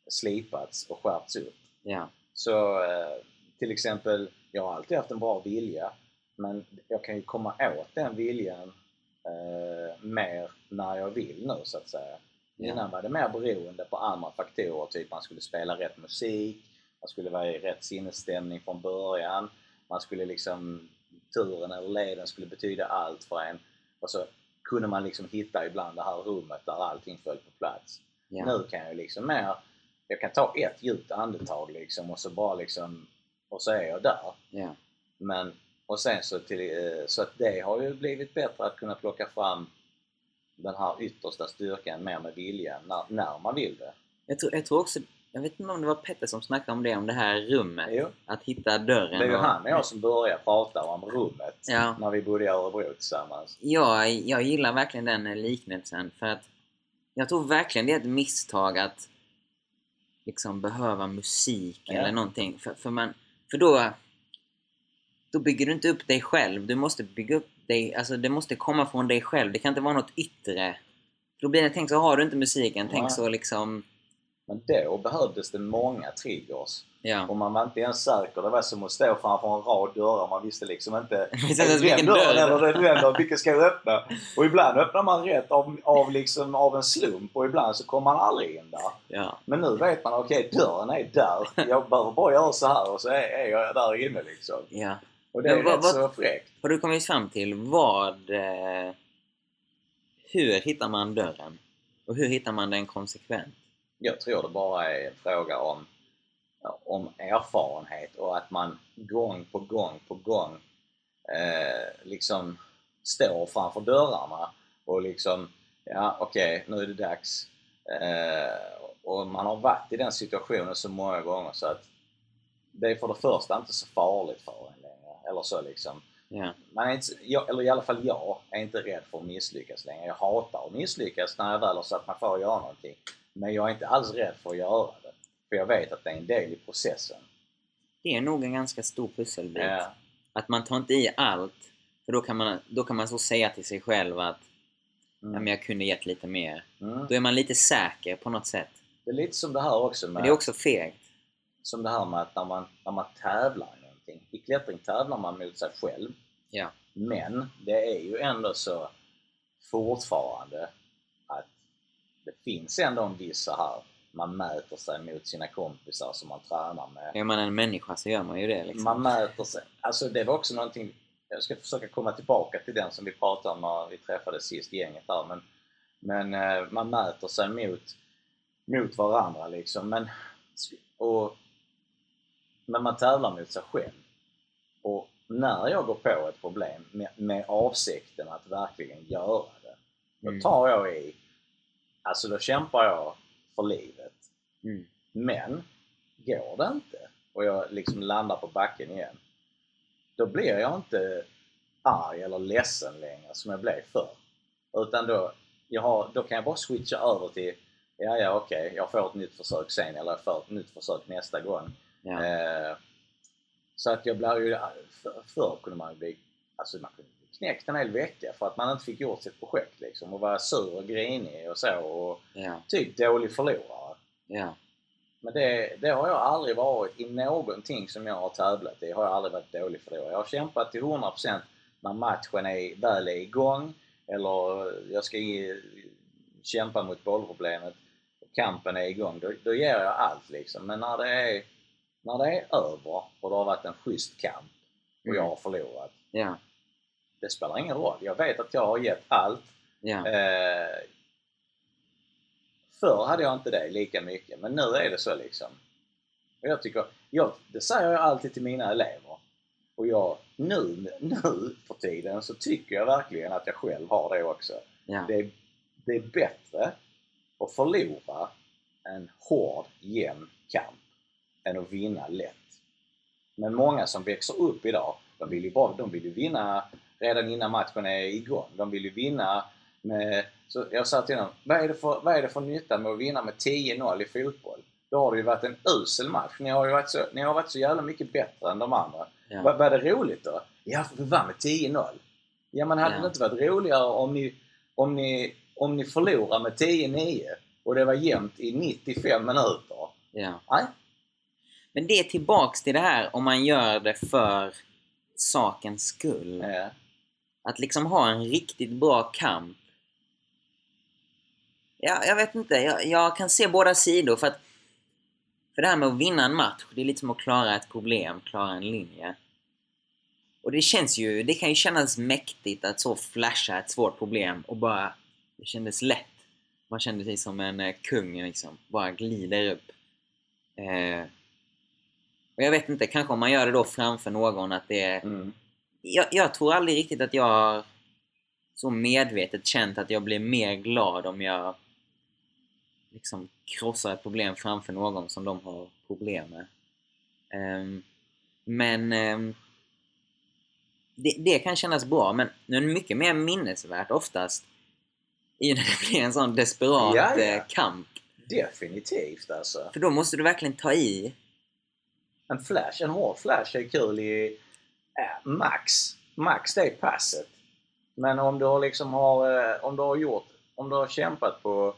slipats och skärpts upp. Ja. Så eh, till exempel, jag har alltid haft en bra vilja men jag kan ju komma åt den viljan eh, mer när jag vill nu så att säga. Ja. Innan var det mer beroende på andra faktorer, typ man skulle spela rätt musik, man skulle vara i rätt sinnesstämning från början, man skulle liksom, turen eller leden skulle betyda allt för en. Och så kunde man liksom hitta ibland det här rummet där allting föll på plats. Ja. Nu kan jag liksom mer, jag kan ta ett djupt andetag liksom och så bara liksom, och så är jag där. Ja. Men, och sen så, till, eh, så att det har ju blivit bättre att kunna plocka fram den här yttersta styrkan mer med viljan när, när man vill det. Jag, tror, jag tror också, jag vet inte om det var Petter som snackade om det, om det här rummet. Jo, Att hitta dörren. det är ju han och jag som börjar prata om rummet Ja. när vi bodde i Örebro tillsammans. Jag, jag gillar verkligen den liknelsen för att jag tror verkligen det är ett misstag att liksom behöva musik Ja. eller någonting. För, för, man, för då, då bygger du inte upp dig själv. Du måste bygga upp dig, alltså det måste komma från dig själv. Det kan inte vara något yttre. För då blir det, tänk så har du inte musiken, tänk Nej. så liksom Men då behövdes det många triggers. Ja. Och man var inte ens säker. Det var som att stå framför en rad dörrar. Man visste liksom inte... Vilken dörr. eller den dörren? Vilken ska jag öppna? Och ibland öppnar man rätt av, av, liksom, av en slump och ibland så kommer man aldrig in där. Ja. Men nu vet man, okej dörren är där. Jag behöver bara göra så här och så är, är jag där inne liksom. ja. Och det är Men rätt vad- så fräckt. Har du kommit fram till vad... Eh, hur hittar man dörren? Och hur hittar man den konsekvent? Jag tror det bara är en fråga om, om erfarenhet och att man gång på gång på gång eh, liksom står framför dörrarna och liksom, ja okej, nu är det dags. Eh, och man har varit i den situationen så många gånger så att det är för det första inte så farligt för en längre. Eller så liksom. Ja. Man är inte, jag, eller i alla fall jag, är inte rädd för att misslyckas längre. Jag hatar att misslyckas när jag väl har satt mig för att göra någonting. Men jag är inte alls rädd för att göra det. För jag vet att det är en del i processen. Det är nog en ganska stor pusselbit. Ja. Att man tar inte i allt. För då kan man, då kan man så säga till sig själv att Mm. ja, men jag kunde gett lite mer. Mm. Då är man lite säker på något sätt. Det är lite som det här också Men med, det är också fegt. som det här med att när man, när man tävlar i någonting. I klättring tävlar man mot sig själv. Ja. Men det är ju ändå så fortfarande det finns ändå en viss så här man mäter sig mot sina kompisar som man tränar med. Är man en människa så gör man ju det liksom. Man mäter sig. Alltså det var också någonting, jag ska försöka komma tillbaka till den som vi pratade om när vi träffades sist, gänget där. Men, men eh, man mäter sig mot, mot varandra liksom. Men, och, men man tävlar mot sig själv. Och när jag går på ett problem med, med avsikten att verkligen göra det, då Mm. tar jag i, alltså då kämpar jag för livet. Mm. Men går det inte och jag liksom landar på backen igen, då blir jag inte arg eller ledsen längre som jag blev förr. Utan då, har, då kan jag bara switcha över till ja, ja, okej, jag får ett nytt försök sen eller jag får ett nytt försök nästa gång. Ja. Eh, så att jag blir ju, för, förr kunde man ju bli, alltså man kunde knäckt en hel vecka för att man inte fick gjort sitt projekt liksom och vara sur och grinig och så och Ja. typ dålig förlorare. Ja. Men det, det har jag aldrig varit i någonting som jag har tävlat i. har jag aldrig varit dålig förlorare. Jag har kämpat till 100% när matchen är, väl är igång eller jag ska i, kämpa mot bollproblemet och kampen är igång. Då, då ger jag allt liksom. Men när det är, när det är över och det har varit en schysst kamp och jag har förlorat. Ja. Det spelar ingen roll. Jag vet att jag har gett allt. Ja. Eh, förr hade jag inte det lika mycket, men nu är det så liksom. Och jag tycker, jag, det säger jag alltid till mina elever. Och jag, nu, nu för tiden så tycker jag verkligen att jag själv har det också. Ja. Det, är- det är bättre att förlora en hård, jämn kamp än att vinna lätt. Men många som växer upp idag, de vill ju, bara, de vill ju vinna redan innan matchen är igång. De vill ju vinna med... Så jag sa till dem, vad är, det för, vad är det för nytta med att vinna med 10-0 i fotboll? Då har det ju varit en usel match. Ni har ju varit så, ni har varit så jävla mycket bättre än de andra. Ja. Är det roligt då? Ja, för vi vann med 10-0. Ja, men hade Ja. det inte varit roligare om ni, om ni, om ni förlorar med 10-9 och det var jämnt i 95 minuter? ja. Nej, Men det är tillbaks till det här om man gör det för sakens skull. eh, att liksom ha en riktigt bra kamp. Ja, jag vet inte. Jag, jag kan se båda sidor för att för det här med att vinna en match, det är lite som att klara ett problem, klara en linje. Och det känns ju, det kan ju kännas mäktigt att så flasha ett svårt problem och bara, det kändes lätt. Man kände sig som en eh, kung liksom, bara glider upp. Eh, och jag vet inte, kanske om man gör det då framför någon att det är mm, jag, jag tror aldrig riktigt att jag har så medvetet känt att jag blir mer glad om jag liksom krossar ett problem framför någon som de har problem med. Ehm, men ehm, det, det kan kännas bra, men men mycket mer minnesvärt oftast i när det blir en sån desperat Ja, ja. eh, kamp. definitivt alltså. För då måste du verkligen ta i. En flash, en hård flash är kul i max. Max det passet. Men om du har liksom har, eh, om du har gjort, om du har kämpat på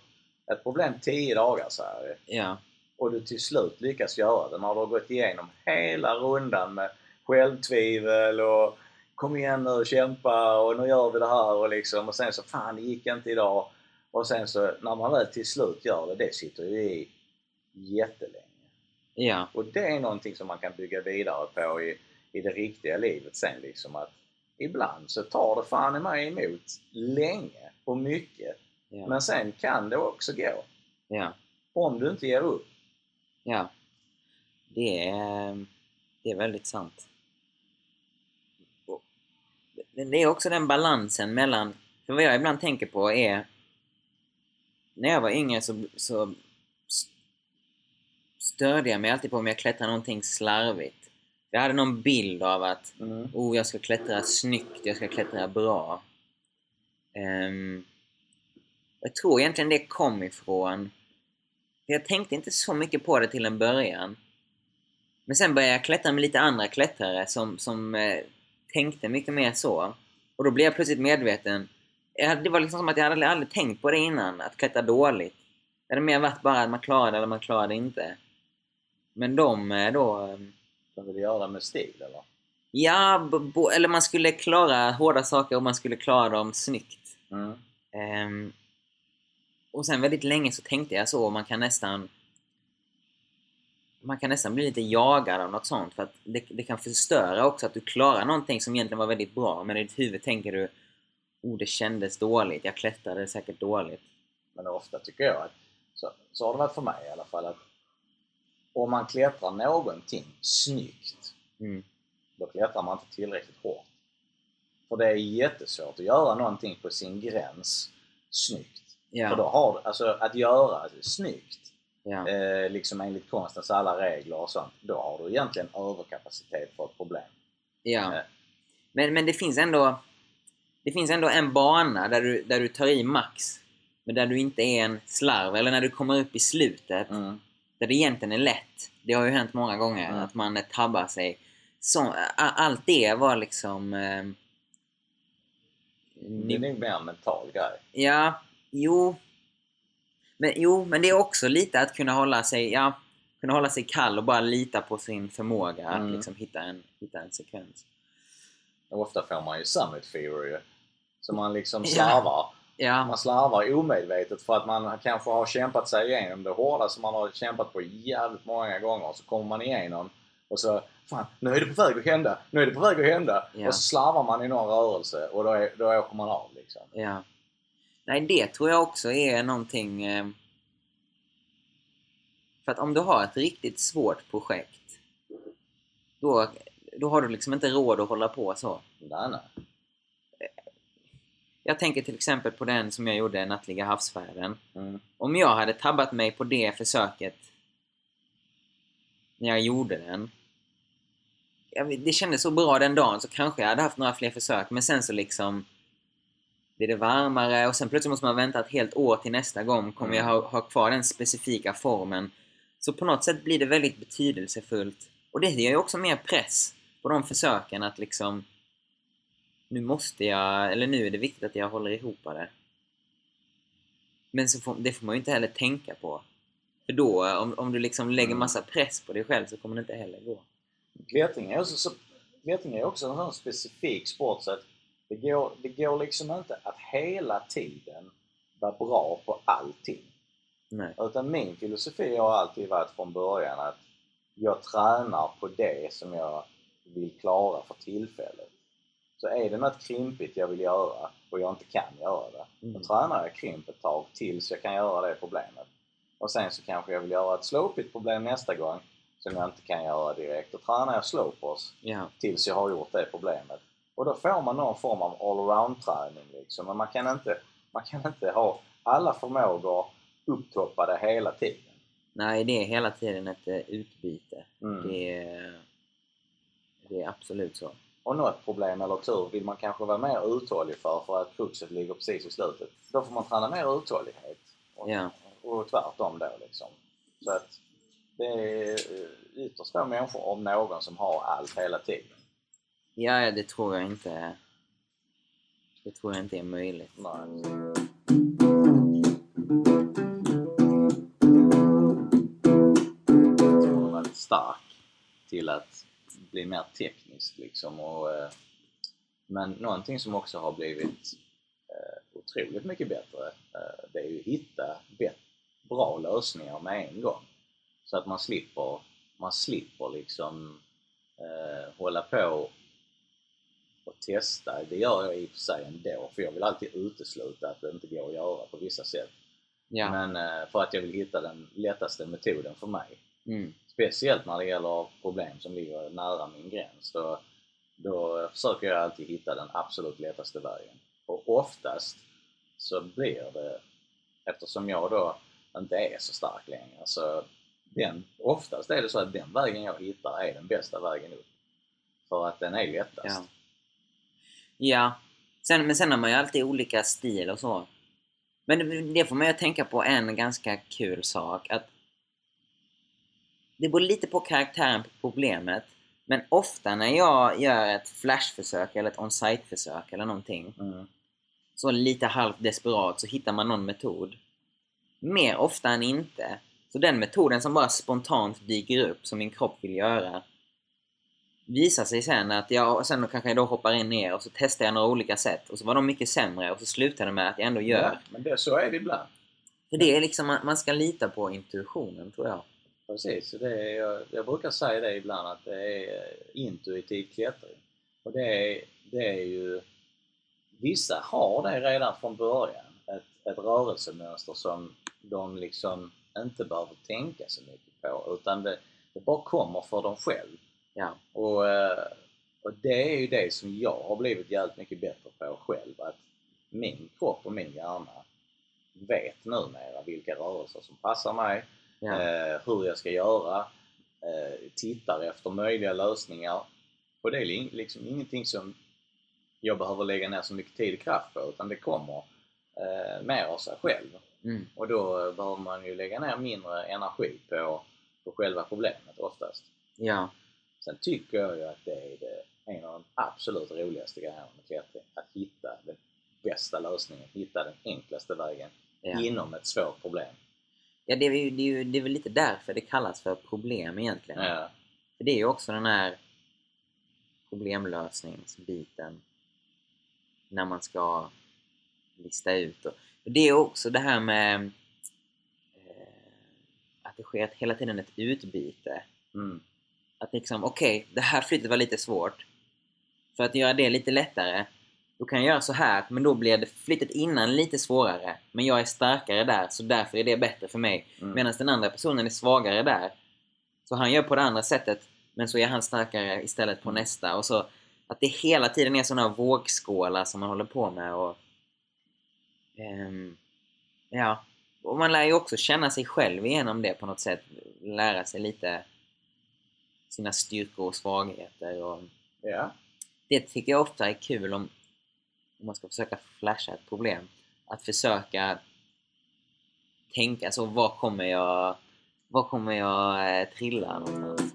ett problem 10 dagar så här, Ja. och du till slut lyckas göra det när du har gått igenom hela rundan med självtvivel och kom igen nu, kämpa och nu gör vi det här och liksom och sen så fan det gick inte idag och sen så när man väl till slut gör det, det sitter ju i jättelänge. Ja. Och det är någonting som man kan bygga vidare på i, i det riktiga livet sen liksom att ibland så tar det fan i mig emot länge och mycket Ja. men sen kan det också gå Ja. om du inte ger upp. Ja. Det är, det är väldigt sant. Det- är också den balansen mellan... För vad jag ibland tänker på är... När jag var yngre så, så störde jag mig alltid på om jag klättrade någonting slarvigt. Jag hade någon bild av att oh, jag ska klättra snyggt, jag ska klättra bra. Ehm, jag tror egentligen det kom ifrån... Jag tänkte inte så mycket på det till en början. Men sen började jag klättra med lite andra klättrare som, som eh, tänkte mycket mer så. Och då blev jag plötsligt medveten. Jag hade, det var liksom som att jag hade aldrig tänkt på det innan, att klättra dåligt. Det hade mer varit bara att man klarade eller man klarade inte. Men de eh, då... De vill göra med stil eller? Ja, eller man skulle klara hårda saker och man skulle klara dem snyggt. Mm. Ehm, och sen väldigt länge så tänkte jag så, man kan nästan man kan nästan bli lite jagad av något sånt för att det, det kan förstöra också att du klarar någonting som egentligen var väldigt bra men i ditt huvud tänker du Oh, det kändes dåligt, jag klättrade säkert dåligt. Men ofta tycker jag att, så, så har det varit för mig i alla fall, att om man klättrar någonting snyggt, Mm. då klättrar man inte tillräckligt hårt. För det är jättesvårt att göra någonting på sin gräns snyggt. För då har alltså att göra snyggt, ja, eh, liksom enligt konstens alla regler och sånt, då har du egentligen överkapacitet för ett problem. ja. Eh. Men, men det finns ändå det finns ändå en bana där du, där du tar i max men där du inte är en slarv eller när du kommer upp i slutet Mm. Där det egentligen är lätt. Det har ju hänt många gånger Mm. att man tabbar sig. Så, allt det var liksom... Eh, Det är nog mer en mental grej. ja, jo. Men, jo, men det är också lite att kunna hålla sig, ja, kunna hålla sig kall och bara lita på sin förmåga att Mm. liksom hitta en, hitta en sekvens. Och ofta får man ju summit fever ju. Så man liksom slarvar. Ja, Man slarvar omedvetet för att man kanske har kämpat sig igenom det hårda som man har kämpat på jävligt många gånger. Så kommer man igenom och så Fan, nu är det på väg att hända! Nu är det på väg att hända! Ja. Och så slarvar man i någon rörelse och då, är, då åker man av liksom. ja. Nej, det tror jag också är någonting... Eh, för att om du har ett riktigt svårt projekt då, då har du liksom inte råd att hålla på så. Nej, nej. Jag tänker till exempel på den som jag gjorde, Nattliga havsfärden. Mm. Om jag hade tabbat mig på det försöket när jag gjorde den. Jag det kändes så bra den dagen så kanske jag hade haft några fler försök men sen så liksom blir det varmare och sen plötsligt måste man vänta ett helt år till nästa gång. Kommer jag ha, ha kvar den specifika formen? Så på något sätt blir det väldigt betydelsefullt. Och det ger ju också mer press på de försöken att liksom nu måste jag, eller nu är det viktigt att jag håller ihop det. Men så får, det får man ju inte heller tänka på. För då, om, om du liksom lägger Mm. massa press på dig själv så kommer det inte heller gå. Klättring är också, så, är också en sån specifik sport så att det går, det går liksom inte att hela tiden vara bra på allting. Nej. Utan min filosofi har alltid varit från början att jag tränar på det som jag vill klara för tillfället. Så är det något krimpigt jag vill göra och jag inte kan göra det, då Mm. tränar jag krimp ett tag tills jag kan göra det problemet. Och sen så kanske jag vill göra ett slopigt problem nästa gång som jag inte kan göra direkt. Då tränar jag slopers Ja. tills jag har gjort det problemet. Och då får man någon form av allround-träning liksom. Men man kan inte, man kan inte ha alla förmågor upptoppade hela tiden. Nej, det är hela tiden ett eh, utbyte. Mm. Det, är, det är absolut så och något problem eller tur vill man kanske vara mer uthållig för, för att kruxet ligger precis i slutet. Då får man träna mer uthållighet. Och, yeah. och tvärtom då liksom. Så att det är eh, ytterst få människor, om någon, som har allt hela tiden. Ja, det tror jag inte. Det tror jag inte är möjligt. Nej. Väldigt stark till att bli mer teknisk liksom. Och, eh, men någonting som också har blivit eh, otroligt mycket bättre, eh, det är ju att hitta bra lösningar med en gång. Så att man slipper, man slipper liksom eh, hålla på och testa. Det gör jag i och för sig ändå, för jag vill alltid utesluta att det inte går att göra på vissa sätt. Ja. Men för att jag vill hitta den lättaste metoden för mig. Mm. Speciellt när det gäller problem som ligger nära min gräns. Då, då försöker jag alltid hitta den absolut lättaste vägen. Och oftast så blir det, eftersom jag då inte är så stark längre, så den, oftast är det så att den vägen jag hittar är den bästa vägen upp. För att den är lättast. Ja. Ja. Sen, men sen har man ju alltid olika stil och så. Men det, det får mig att tänka på en ganska kul sak. Att det beror lite på karaktären på problemet. Men ofta när jag gör ett flashförsök eller ett on-site-försök eller någonting. Mm. Så lite halvt desperat så hittar man någon metod. Mer ofta än inte. Så den metoden som bara spontant dyker upp som min kropp vill göra visar sig sen att jag sen kanske jag då hoppar in ner och så testar jag några olika sätt och så var de mycket sämre och så slutar det med att jag ändå gör. Ja, men det, så är det ibland. För det är liksom, man man ska lita på intuitionen tror jag. Precis, det är, jag, jag brukar säga det ibland att det är intuitiv klättring. Och det är, det är ju... Vissa har det redan från början, ett, ett rörelsemönster som de liksom inte behöver tänka så mycket på utan det, det bara kommer för dem själv. Ja. Och, eh, och det är ju det som jag har blivit jävligt mycket bättre på själv. Att min kropp och min hjärna vet numera vilka rörelser som passar mig, Ja. eh, hur jag ska göra, eh, tittar efter möjliga lösningar. Och det är li- liksom ingenting som jag behöver lägga ner så mycket tid och kraft på utan det kommer eh, mer av sig själv. Mm. Och då eh, behöver man ju lägga ner mindre energi på, på själva problemet oftast. Ja. Sen tycker jag ju att det är det, en av de absolut roligaste grejerna med klättring. Att hitta den bästa lösningen, hitta den enklaste vägen Ja. inom ett svårt problem. Ja det, är ju, det, är ju, det är väl lite därför det kallas för problem egentligen. Ja, För det är ju också den här problemlösningsbiten när man ska lista ut. Och och det är också det här med eh, att det sker ett- hela tiden ett utbyte. mm. Att liksom, okej, det här flyttet var lite svårt. För att göra det lite lättare, då kan jag göra så här, men då blir det flyttet innan lite svårare. Men jag är starkare där, så därför är det bättre för mig. Mm. Medan den andra personen är svagare där. Så han gör på det andra sättet, men så är han starkare istället på nästa. Och så att det hela tiden är sådana vågskålar som man håller på med. Och, ehm, ja, och man lär ju också känna sig själv igenom det på något sätt. Lära sig lite sina styrkor och svagheter. Och ja. det tycker jag ofta är kul om, om man ska försöka flasha ett problem. Att försöka tänka alltså, så, var kommer jag, var kommer jag eh, trilla någonstans?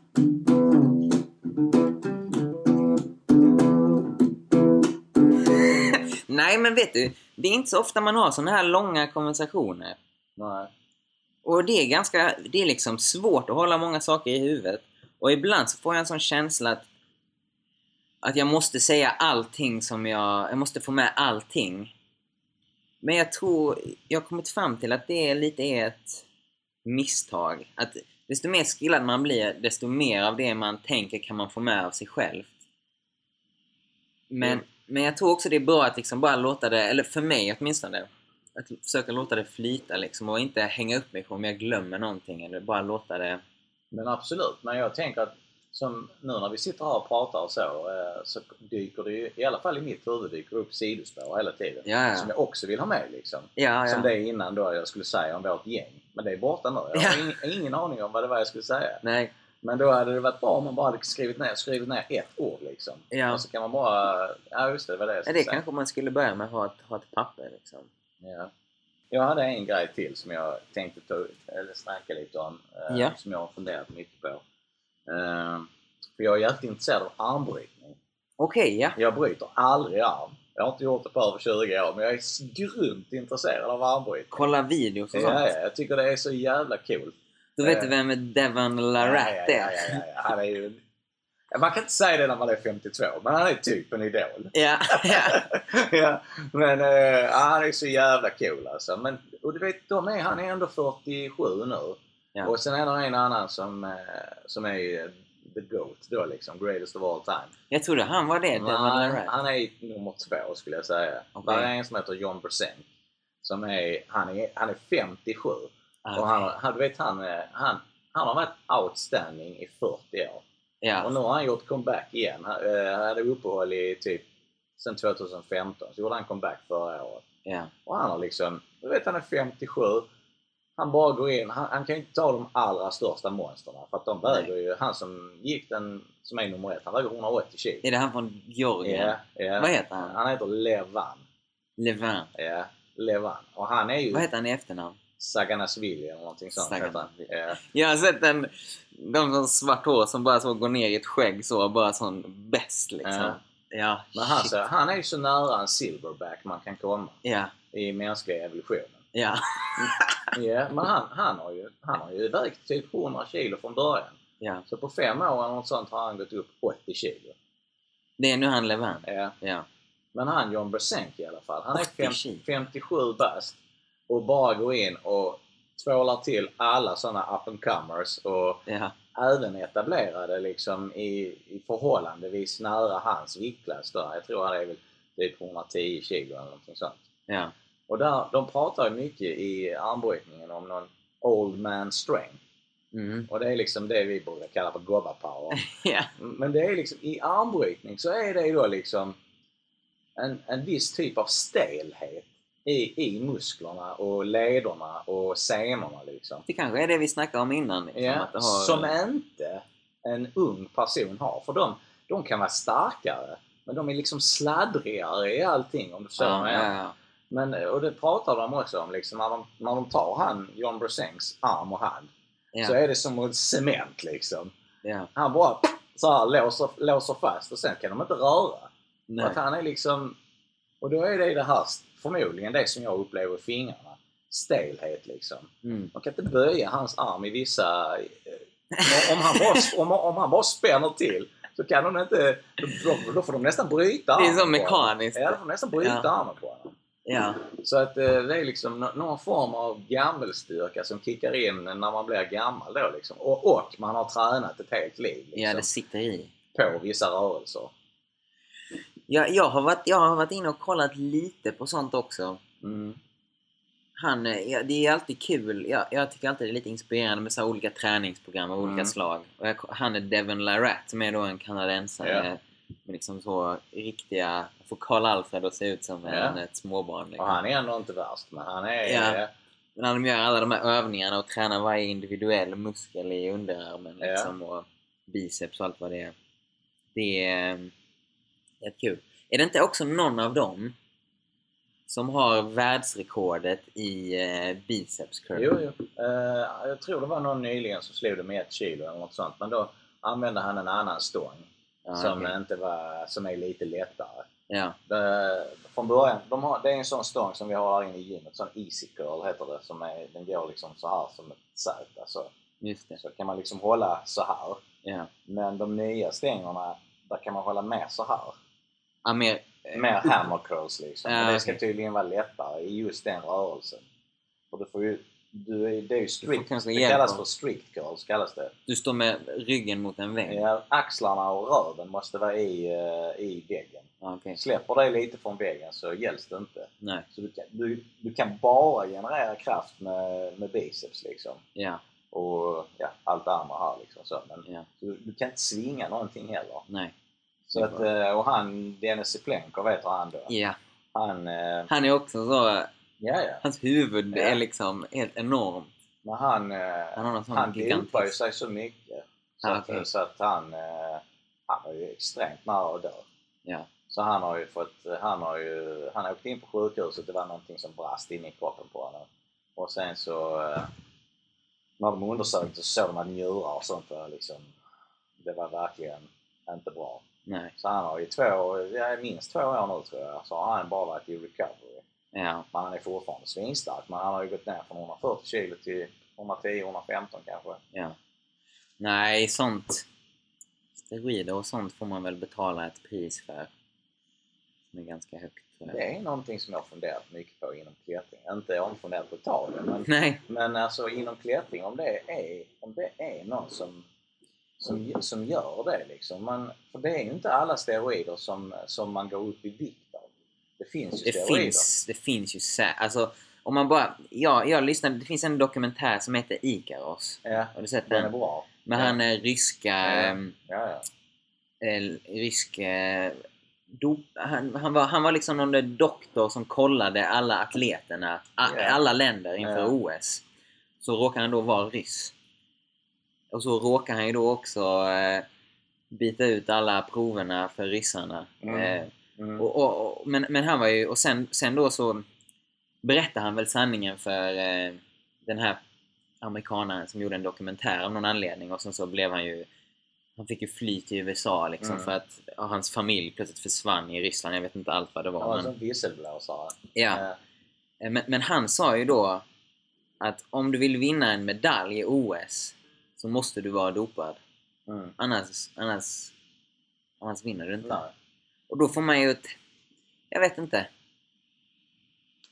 Nej men vet du, det är inte så ofta man har såna här långa konversationer. Nej. Och det är ganska, det är liksom svårt att hålla många saker i huvudet. Och ibland så får jag en sån känsla att, att jag måste säga allting som jag, jag måste få med allting. Men jag tror, jag har kommit fram till att det är lite är ett misstag. Att desto mer skillad man blir, desto mer av det man tänker kan man få med av sig själv. Men, Mm. men jag tror också det är bra att liksom bara låta det, eller för mig åtminstone, att försöka låta det flyta liksom och inte hänga upp mig på om jag glömmer någonting eller bara låta det... Men absolut, men jag tänker att som nu när vi sitter här och pratar och så, eh, så dyker det ju, i alla fall i mitt huvud, dyker upp sidospår hela tiden. Ja, ja. Som jag också vill ha med liksom. Ja, Som ja. det innan då jag skulle säga om vårt gäng. Men det är borta nu. Jag har Ja. ingen, aning om vad det var jag skulle säga. Nej, Men då hade det varit bra om man bara hade skrivit ner, skrivit ner ett ord liksom. Ja. Och så kan man bara... Ja just det, det var det jag ja, skulle det säga. kanske man skulle börja med att ha ett, ha ett papper liksom. Ja. Jag hade en grej till som jag tänkte ta eller snacka lite om. eh, Ja. Som jag har funderat mycket på. Eh, för jag är jävligt intresserad av armbrytning. Okej, ja. Jag bryter aldrig arm. Jag har inte gjort det på över 20 år, men jag är grymt intresserad av armbrytning. Kolla videos och Ja, sånt. ja, jag tycker det är så jävla coolt. Då vet du vem Devon Larratt ja, ja, ja, är? ja, ja, ja. Han är ju... Ja, Man kan inte säga det när man är 52, men han är typ en idol. Ja, ja. ja, men ja, han är så jävla cool alltså. Men, och du vet, de är, han är ändå 47 nu. Ja. Och sen är det en annan som, eh, som är eh, the GOAT då liksom, greatest of all time. Jag trodde han var det, han, Larratt. han är nummer två skulle jag säga. Okej. Där är en som heter John Brzenk. Som är, han är, han är 57. Ah, Och han, har- han, du vet, han, eh, han, han har varit outstanding i 40 år. ja. Och nu har han gjort comeback igen. Han, han hade uppehåll i typ sen 2015. Så gjorde han comeback förra året. ja. Och han har liksom, du vet han är 57. Han bara går in, han, han kan ju inte ta de allra största monstren för att de väger ju, han som gick den, som är nummer ett, han väger 180 kilo. Är det han från Georgien? Ja, ja. Vad heter han? Han heter Levan. Levin. Ja, Levan. Och han är ju Vad heter han i efternamn? Saganasvili eller någonting sånt. Saganasvili. Ja. Jag har sett en, de som svart hår som bara så går ner i ett skägg så, bara sån bäst liksom. Ja. Men han, så, han är ju så nära en silverback man kan komma Ja, i mänskliga evolutionen. Ja, Ja, men han, han, har ju, han har ju vägt typ 100 kilo från början. ja. Så på fem år eller något sånt har han gått upp 80 kilo. Det är nu han Levin. Ja. Ja. Men han John Brzenk i alla fall, han är 80 fem, kilo. 57 bast och bara går in och tvålar till alla sådana up and comers och Ja, även etablerade liksom i, i förhållandevis nära hans viktklass. Jag tror han är väl typ 110 kilo eller någonting sånt. ja, Och där, de pratar ju mycket i armbrytningen om någon old man strength. mm. Och det är liksom det vi brukar kalla för gobba power. ja, Men det är liksom, i armbrytning så är det då liksom en, en viss typ av stelhet i, i musklerna och lederna och senorna liksom. Det kanske är det vi snackade om innan. Liksom, det har, Som inte en ung person har. För de, de kan vara starkare, men de är liksom sladdrigare i allting om du förstår ja, menar. ja, Men, och det pratar de också om, liksom, när, de, när de tar han, John Brzenks arm och hand, ja, så är det som cement liksom. ja. Han bara så här låser, låser fast och sen kan de inte röra. Nej. att han är liksom... Och då är det det här, förmodligen det som jag upplever i fingrarna. Stelhet liksom. Mm. Man kan inte böja hans arm i vissa... eh, Om han bara, om, om han bara spänner till så kan de inte... Då, då får de nästan bryta Det är armen så mekaniskt. Ja, de får nästan bryta Ja. armen på honom. Ja, Så att eh, det är liksom nå- någon form av gammelstyrka som kickar in när man blir gammal då liksom. Och, och man har tränat ett helt liv liksom, ja, det sitter i. på vissa rörelser. Ja, jag, har varit, jag har varit inne och kollat lite på sånt också. Mm. Han, eh, ja, det är alltid kul. Jag, jag tycker alltid det är lite inspirerande med så olika träningsprogram av olika Mm. slag. Och jag, han är Devon Larratt som är då en kanadensare Ja. Med liksom så riktiga... Får Karl Alfred att se ut som Ja. en, ett småbarn. Och Liksom. han är ändå inte värst, men han är... Ja. eh, När de gör alla de här övningarna och tränar varje individuell muskel i underarmen Ja. liksom, och biceps och allt vad det är. Det är eh, rätt kul. Är det inte också någon av dem som har världsrekordet i eh, biceps curl? Jo, jo. Eh, jag tror det var någon nyligen som slog det med ett kilo eller något sånt. Men då använde han en annan stång Ja, som, okej. inte var, som är lite lättare. ja. Det, från början, de har, det är en sån stång som vi har här inne i gymmet, sån easy curl heter det. Som är, den går liksom så här som ett Z. Alltså, just det. så kan man liksom hålla så här. Ja. Men de nya stängerna, där kan man hålla mer så här. Ja, mer, eh, Mer hammer curls liksom. Men det ska tydligen vara lättare i just den rörelsen. För du får ju, du är, det är ju strict, det kallas för strict curls kallas det. Du står med ryggen mot en vägg? Ja, axlarna och röven måste vara i, eh, i väggen. Okej. Släpper det lite från väggen så gälls det inte. Nej. Så du kan, du, du kan bara generera kraft med, med biceps liksom. Ja. Och ja, allt andra här liksom. Så. Men Ja. du, du kan inte svinga någonting heller. Nej. Så att, eh, och han, Dennis Ziplenko vet du han då. Ja. Han, eh, Han är också så... ja ja. Hans huvud Ja. är liksom helt enormt. Men han, eh, Han har han dopar ju sig så mycket. Så, Ah, att, okej. så att han, eh, han var ju extremt nära att dö. Ja. Så han har ju fått, han har ju, han åkte in på sjukhuset, det var någonting som brast inne i kroppen på honom. Och sen så, eh, när de undersökte så såg de att njurar och sånt var liksom, det var verkligen inte bra. Nej. Så han har i två, minst två år nu tror jag, så har han bara varit i recovery. Ja. Men han är fortfarande svinstark, men han har ju gått ner från 140 kilo till 110-115 kanske. Ja. Nej, sånt... Steroider och sånt får man väl betala ett pris för. Som är ganska högt. Det är någonting som jag har funderat mycket på inom klättring. Inte inte funderat på att ta det, men, Nej. men alltså inom klättring om det är, om det är någon som, som, som gör det liksom. Man, för det är ju inte alla steroider som, som man går upp i vikt. Det finns ju Det steroider. finns, det finns ju sä- Alltså, om man bara... Ja, jag lyssnade. Det finns en dokumentär som heter Ikaros. Ja, Har du sett den är den? bra. Med Ja. han är ryska... Ja. ehm, Ja, ja. eh, rysk... Eh, dop, han, han, var, han var liksom någon doktor som kollade alla atleterna, a, Ja. alla länder inför Ja. OS. Så råkar han då vara ryss. Och så råkar han ju då också eh, byta ut alla proverna för ryssarna. Mm. Eh, Mm. och, och, och, men, men han var ju... Och sen, sen då så berättade han väl sanningen för eh, den här amerikanaren som gjorde en dokumentär av någon anledning och sen så blev han ju han fick ju fly till USA liksom Mm. för att hans familj plötsligt försvann i Ryssland. Jag vet inte allt vad det var. Han var men, som visselblåsare. ja. Eh, men, men han sa ju då att om du vill vinna en medalj i OS så måste du vara dopad. Mm. Annars, annars, annars vinner du inte. Nej. Och då får man ju ett... Jag vet inte.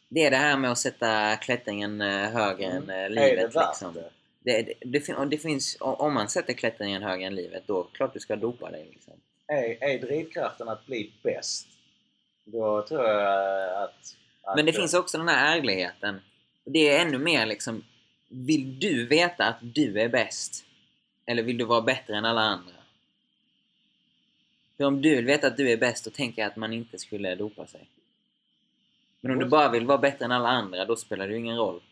Det är det här med att sätta klättringen eh, högre Mm. än eh, Är det livet. värt liksom. det? Det, det, det, finns, om man sätter klättringen högre än livet, då klart du ska dopa dig. Liksom. Är, är drivkraften att bli bäst? Då tror jag att... att Men det finns också den här ärligheten. Det är ännu mer liksom, vill du veta att du är bäst? Eller vill du vara bättre än alla andra? För om du vill veta att du är bäst, då tänker jag att man inte skulle dopa sig. Men om du bara vill vara bättre än alla andra, då spelar det ju ingen roll.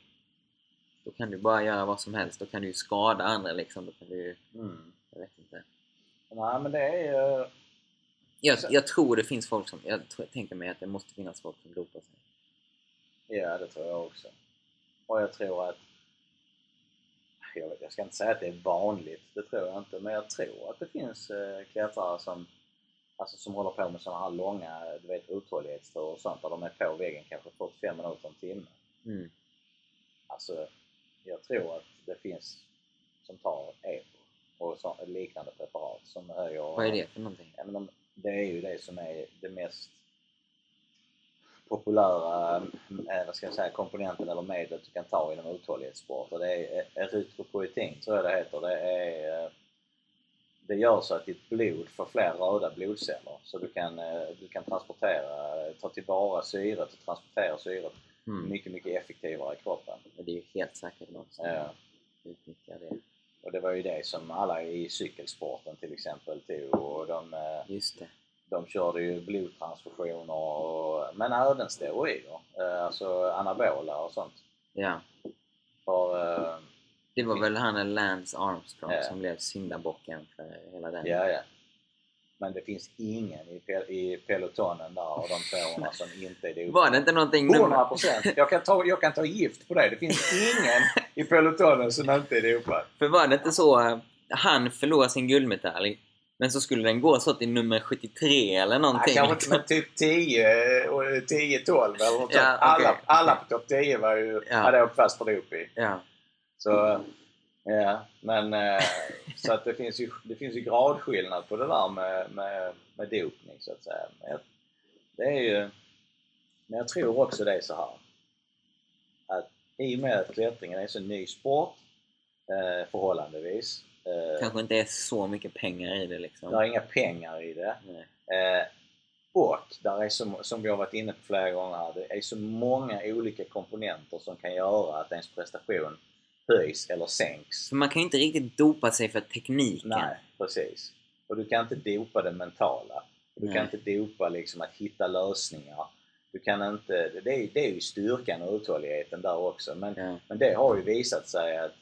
Då kan du bara göra vad som helst. Då kan du ju skada andra liksom. Då kan du ju... Mm. Jag vet inte. Nej, men det är ju... Jag, jag tror det finns folk som... Jag tror, tänker mig att det måste finnas folk som dopar sig. Ja, det tror jag också. Och jag tror att... Jag, jag ska inte säga att det är vanligt, det tror jag inte. Men jag tror att det finns eh, klättrare som, alltså, som håller på med sådana här långa du vet, uthållighetsturer och sånt där de är på väggen kanske 45 minuter, en timme. Mm. Alltså, jag tror att det finns som tar EPO och så, liknande preparat som höjer... Vad är det för någonting? Ja, men de, det är ju det som är det mest populära eh, vad ska jag säga, komponenten eller medlet du kan ta inom uthållighetssport. Och det är eh, erytropoetin, tror jag det heter. Det, är, eh, det gör så att ditt blod får fler röda blodceller. Så du kan, eh, du kan transportera, ta tillvara syret och transportera syret Mm. mycket, mycket effektivare i kroppen. Men det är ju helt säkert något som Ja. utnyttjar det. Och det var ju det som alla i cykelsporten till exempel tog och de, eh, Just det. de körde ju blodtransfusioner och, men även steroider, eh, alltså anabola och sånt. Ja. För, Det var väl han Lance Armstrong Ja. som blev syndabocken för hela den. ja, ja. Men det finns ingen i, pe- i pelotonen där av de 200 som inte är dopade. Var det inte någonting 100 procent! Jag, kan ta- jag kan ta gift på det. Det finns ingen i pelotonen som inte är dopad. För var det inte så han förlorade sin guldmedalj men så skulle den gå så till nummer 73 eller någonting. kanske inte liksom. typ 10, och 10-12 eller något Ja, sånt. Alla, alla på topp 10 var ju, Ja. hade åkt fast för doping. Ja. Så, ja, men eh, så att det finns ju, det finns ju gradskillnad på det där med, med, med dopning så att säga. Men jag, det är ju, men jag tror också det är så här att i och med att klättringen är en så ny sport eh, förhållandevis. Eh, Kanske inte är så mycket pengar i det liksom. det är inga pengar i det. Eh, och där är som, som vi har varit inne på flera gånger här, det är så många olika komponenter som kan göra att ens prestation höjs eller sänks. För man kan ju inte riktigt dopa sig för tekniken. Nej, precis. Och du kan inte dopa det mentala. Du Nej. kan inte dopa liksom att hitta lösningar. Du kan inte, det, är, det är ju styrkan och uthålligheten där också. Men, Ja. men det har ju visat sig att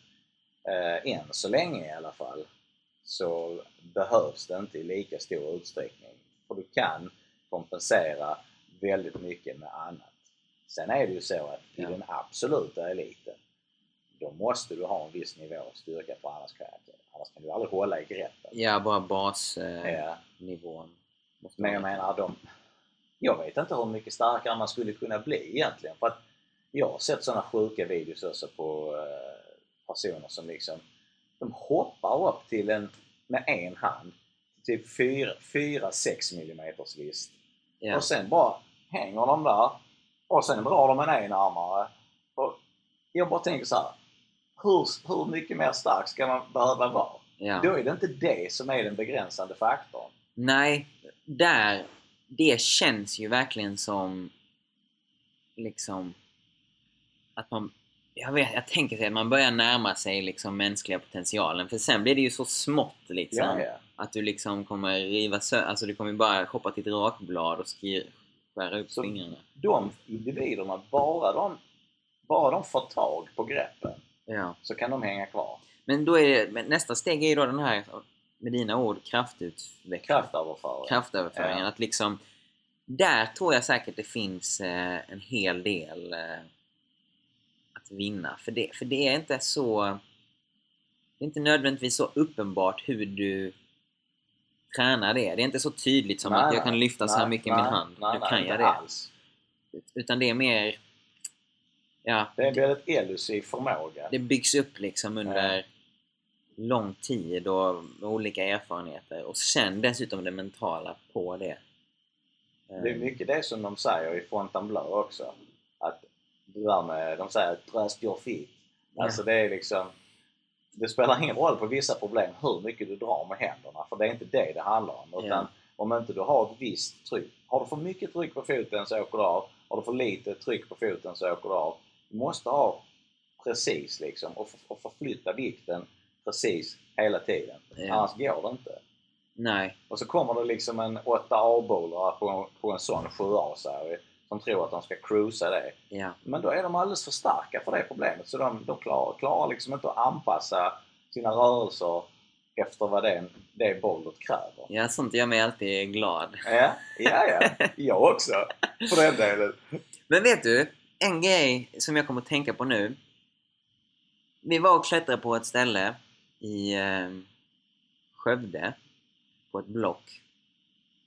eh, än så länge i alla fall så behövs det inte i lika stor utsträckning. För du kan kompensera väldigt mycket med annat. Sen är det ju så att i Ja. den absoluta eliten då måste du ha en viss nivå av styrka för annars kan, annars kan du aldrig hålla i greppet. Ja, bara basnivån. Eh, Ja. nivån Men jag menar, de, jag vet inte hur mycket starkare man skulle kunna bli egentligen. För att jag har sett sådana sjuka videos också på, eh, personer som liksom de hoppar upp till en med en hand typ 4-6 mm list Ja. och sen bara hänger de där och sen drar de en enarmare. Och jag bara tänker så här. Hur, hur mycket mer stark ska man behöva vara? ja. Då är det inte det som är den begränsande faktorn. Nej, där, det känns ju verkligen som liksom att man, jag vet, jag tänker sig att man börjar närma sig liksom mänskliga potentialen för sen blir det ju så smått liksom Ja, ja. att du liksom kommer riva sönder, alltså du kommer bara hoppa till ett rakblad och skära upp Så- fingrarna. De individerna, bara de, bara de får tag på greppen Ja. så kan de hänga kvar. Men då är det, men nästa steg är ju då den här, med dina ord, kraftutveckling. Kraftöverföring. kraftöverföringen. Ja. Att liksom, där tror jag säkert det finns eh, en hel del eh, att vinna. För det, för det är inte så... Det är inte nödvändigtvis så uppenbart hur du tränar det. Det är inte så tydligt som Nej, att jag kan nej, lyfta så här nej, mycket i nej, min hand. Nej, nu nej, kan jag det. Alls. Utan det är mer... Ja, Det är en väldigt elusiv förmåga. det byggs upp liksom under lång tid och med olika erfarenheter. Och sen dessutom det mentala på det. Det är mycket det som de säger i Fontainebleau också. Att det där med, de säger trust your feet. Ja. Alltså det är liksom det spelar ingen roll på vissa problem hur mycket du drar med händerna för det är inte det det handlar om. Utan om inte du har ett visst tryck. Har du för mycket tryck på foten så åker du av. Har du för lite tryck på foten så åker du av. Du måste ha precis liksom och, och förflytta vikten precis hela tiden. Ja. Annars går det inte. Nej. Och så kommer det liksom en 8A-bowlare på, på en sån 7A-serie som tror att de ska cruisa det. Ja. Men då är de alldeles för starka för det problemet så de, de klarar, klarar liksom inte att anpassa sina rörelser efter vad det, det bowlet kräver. Ja, sånt gör mig alltid glad. Ja, ja, ja. Jag också. För den delen. Men vet du? En grej som jag kommer att tänka på nu. Vi var och klättrade på ett ställe i eh, Skövde. På ett block.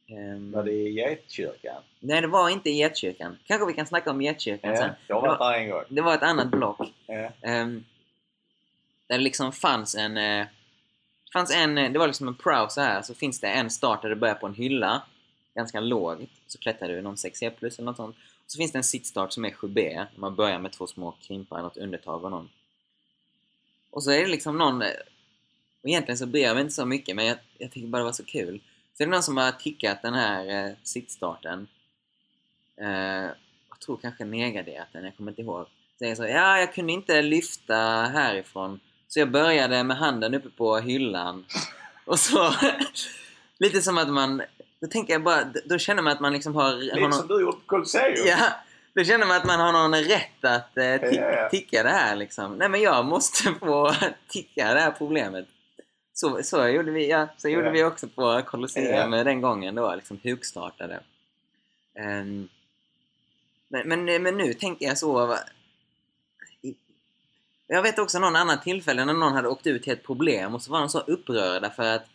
Ehm, Var det i Getkyrkan? Nej, det var inte i Getkyrkan. Kanske vi kan snacka om Getkyrkan Ja, sen. jag har varit där en gång. Det var ett annat block. Ja. Ehm, där det liksom fanns en... Eh, fanns en eh, det var liksom en prow så här så finns det en start där du börjar på en hylla. Ganska lågt. Så klättrar du någon 6E plus eller något sånt. Så finns det en sittstart som är 7B. Man börjar med två små krimpar, något undertag och någon. Och så är det liksom någon... Och egentligen så bryr jag mig inte så mycket men jag, jag tycker bara det var så kul. Så är det någon som har tickat den här eh, sittstarten. Eh, jag tror kanske nedgraderat den, jag kommer inte ihåg. Säger så, ja jag kunde inte lyfta härifrån. Så jag började med handen uppe på hyllan. Och så, lite som att man, då tänker jag bara, då känner man att man liksom har... har Lite någon, som du gjorde på Colosseum. Ja, då känner man att man har någon rätt att eh, ti- Ja, ja. ticka det här liksom. Nej men jag måste få ticka det här problemet. Så, så gjorde vi, ja, så gjorde vi också på Colosseum den gången då, liksom hugstartade. Ehm, men, men, men nu tänker jag så... Jag vet också någon annan tillfälle när någon hade åkt ut till ett problem och så var de så upprörda för att "Nej,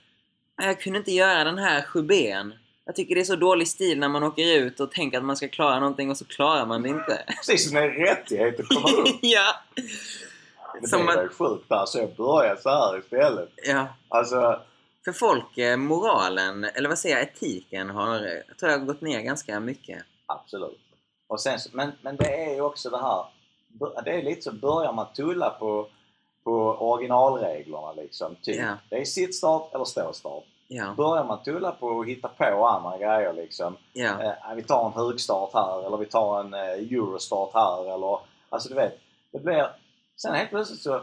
jag kunde inte göra den här 7B'n. Jag tycker det är så dålig stil när man åker ut och tänker att man ska klara någonting och så klarar man det inte. Precis som en rättighet att komma upp. ja! Det Som blev att- sjukt där så jag började så här istället. ja. Alltså, För folk, eh, moralen, eller vad säger jag, etiken har, jag tror jag gått ner ganska mycket. Absolut. Och sen, men, men det är ju också det här, det är lite så börjar man tulla på, på originalreglerna liksom. Typ. Ja. Det är sittstart eller ståstart. Ja, Börjar man tulla på att hitta på andra grejer liksom. ja, Eh, vi tar en hugstart här eller vi tar en eh, eurostart här eller... Alltså du vet, det blir... Sen helt plötsligt så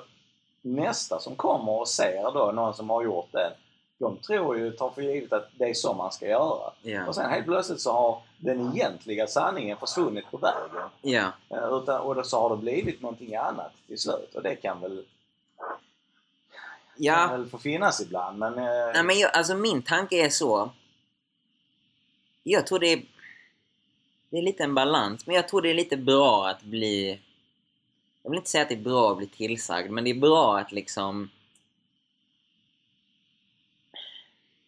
nästa som kommer och ser då någon som har gjort det. De tror ju, tar för givet att det är så man ska göra. ja, Och sen helt plötsligt så har den egentliga sanningen försvunnit på vägen. Eh, Utan, och då så har det blivit någonting annat till slut. Och det kan väl, Ja, väl få finnas ibland men... eh, nej, men jag, alltså min tanke är så. Jag tror det är, det är lite en balans, men jag tror det är lite bra att bli... Jag vill inte säga att det är bra att bli tillsagd, men det är bra att liksom...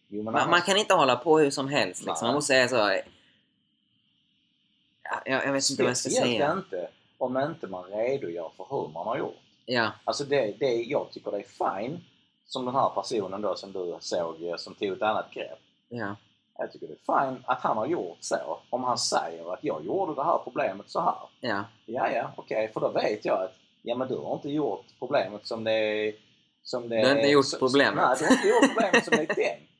jo, Man, man kan inte hålla på hur som helst liksom. Man måste säga så... Ja, jag, jag vet inte vad jag ska Speciellt säga. inte om inte man redogör för hur man har gjort. Ja, Alltså det, det, jag tycker det är fine som den här personen då som du såg eh, som tog ett annat grepp. ja, Jag tycker det är fine att han har gjort så. Om han säger att jag gjorde det här problemet så här. ja, Ja, ja, okej, för då vet jag att ja, men du har inte gjort problemet som det är... Som det Du har inte gjort problemet. Nej, du har inte gjort problemet som det är tänkt.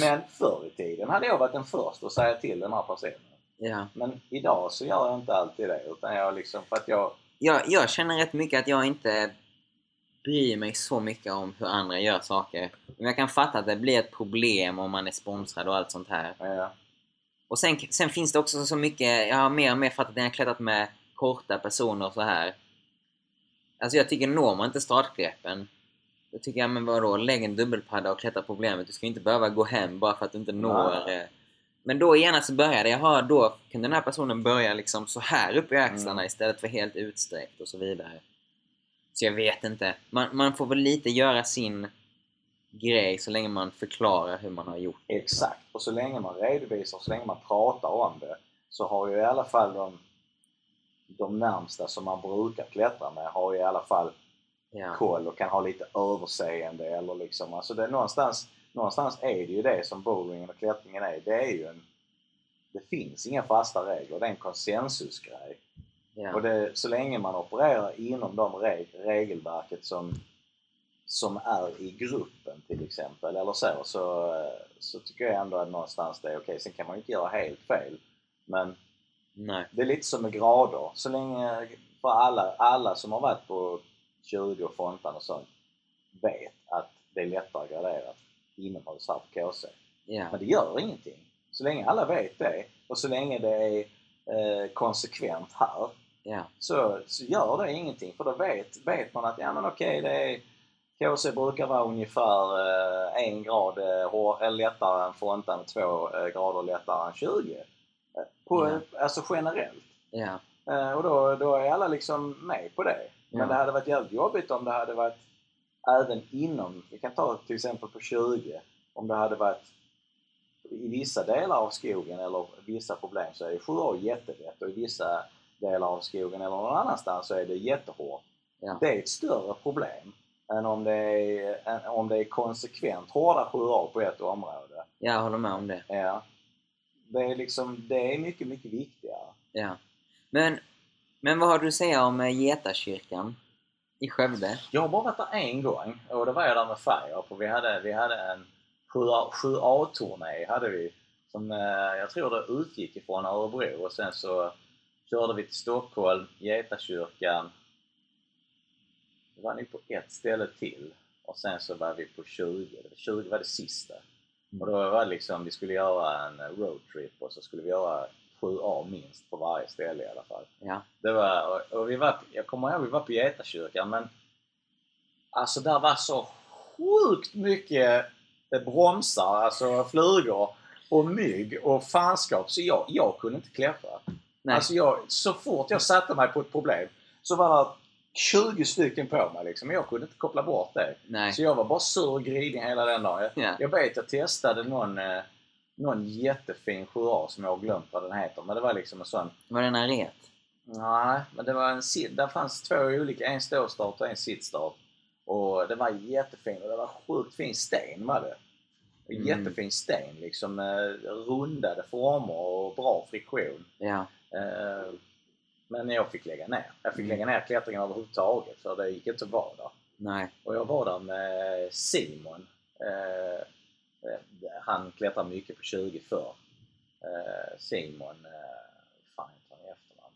Men förr i tiden hade jag varit den första att säga till den här personen. ja. Men idag så gör jag inte alltid det. Utan jag liksom, för att jag... Jag, jag känner rätt mycket att jag inte bryr mig så mycket om hur andra gör saker. Men jag kan fatta att det blir ett problem om man är sponsrad och allt sånt här. Ja, Och sen, sen finns det också så mycket, jag har mer och mer fattat när jag klättrat med korta personer och så här. Alltså jag tycker når man inte startgreppen då tycker jag, men vadå, lägg en dubbelpadda och klättra problemet. Du ska inte behöva gå hem bara för att du inte når. Nej. eh. Men då genast började jag ha, då kunde den här personen börja liksom så här upp i axlarna Mm. istället för helt utsträckt och så vidare. Så jag vet inte. Man, man får väl lite göra sin grej så länge man förklarar hur man har gjort. det. exakt. Och så länge man redovisar, så länge man pratar om det, så har ju i alla fall de, de närmsta som man brukar klättra med, har ju i alla fall Ja. koll och kan ha lite överseende eller liksom, alltså det någonstans, någonstans är det ju det som boulderingen och klättringen är. Det är ju en, det finns inga fasta regler, det är en konsensusgrej. Ja. Och det, så länge man opererar inom de reg, regelverket som, som är i gruppen till exempel, eller så, så, så tycker jag ändå att någonstans det är okej. Sen kan man ju inte göra helt fel. Men Nej. det är lite som med grader. Så länge, för alla, alla som har varit på 20 och Fontan och sånt vet att det är lättare graderat inomhus här på KC. Ja. Men det gör ingenting. Så länge alla vet det och så länge det är eh, konsekvent här Ja. så, så gör det ingenting. För då vet, vet man att ja men okej, det är KC brukar vara ungefär eh, en grad eh, eller lättare än Fontan och två eh, grader lättare än 20. Eh, på, Ja. Alltså generellt. Ja. Eh, och då, då är alla liksom med på det. Men det hade varit jävligt jobbigt om det hade varit även inom, vi kan ta till exempel på 20, om det hade varit i vissa delar av skogen eller vissa problem så är 7A jättelätt och i vissa delar av skogen eller någon annanstans så är det jättehårt. Ja. Det är ett större problem än om det är, om det är konsekvent hårda 7A på ett område. Jag håller med om det. Ja. Det är liksom, det är mycket, mycket viktigare. Ja. Men, men vad har du att säga om eh, Getakyrkan i Skövde? Jag har bara varit där en gång och då var jag där med Fire och vi hade, vi hade en 7A-turné hade vi som eh, jag tror det utgick ifrån Örebro och sen så körde vi till Stockholm, Getakyrkan. Vi var nog på ett ställe till och sen så var vi på 20. Det var 20 var det sista. Och då var det liksom, vi skulle göra en roadtrip och så skulle vi göra 7A minst på varje ställe i alla fall. Ja. Det var, och, och vi var, jag kommer ihåg vi var på Getakyrkan men alltså där var så sjukt mycket eh, bromsar, alltså flugor och mygg och fanskap så jag, jag kunde inte klättra. Nej. Alltså jag, så fort jag satte mig på ett problem så var det 20 stycken på mig liksom. Jag kunde inte koppla bort det. Nej. Så jag var bara sur och grinig hela den dagen. Jag, Ja. jag vet, jag testade någon, eh, någon jättefin 7A som jag har glömt vad den heter. Men det var liksom en sån Var det en aret? Nej, men det var en sit- där fanns två olika, en ståstart och en sittstart. Och det var jättefin och det var sjukt fin sten var det. Mm. Jättefin sten liksom, eh, rundade former och bra friktion. Ja. Eh, men jag fick lägga ner. Jag fick Mm. lägga ner klättringen överhuvudtaget för det gick inte att vara där. Nej. Och jag var där med Simon. Eh, han klättrar mycket på 20 förr. Eh, Simon, fan heter han efternamn?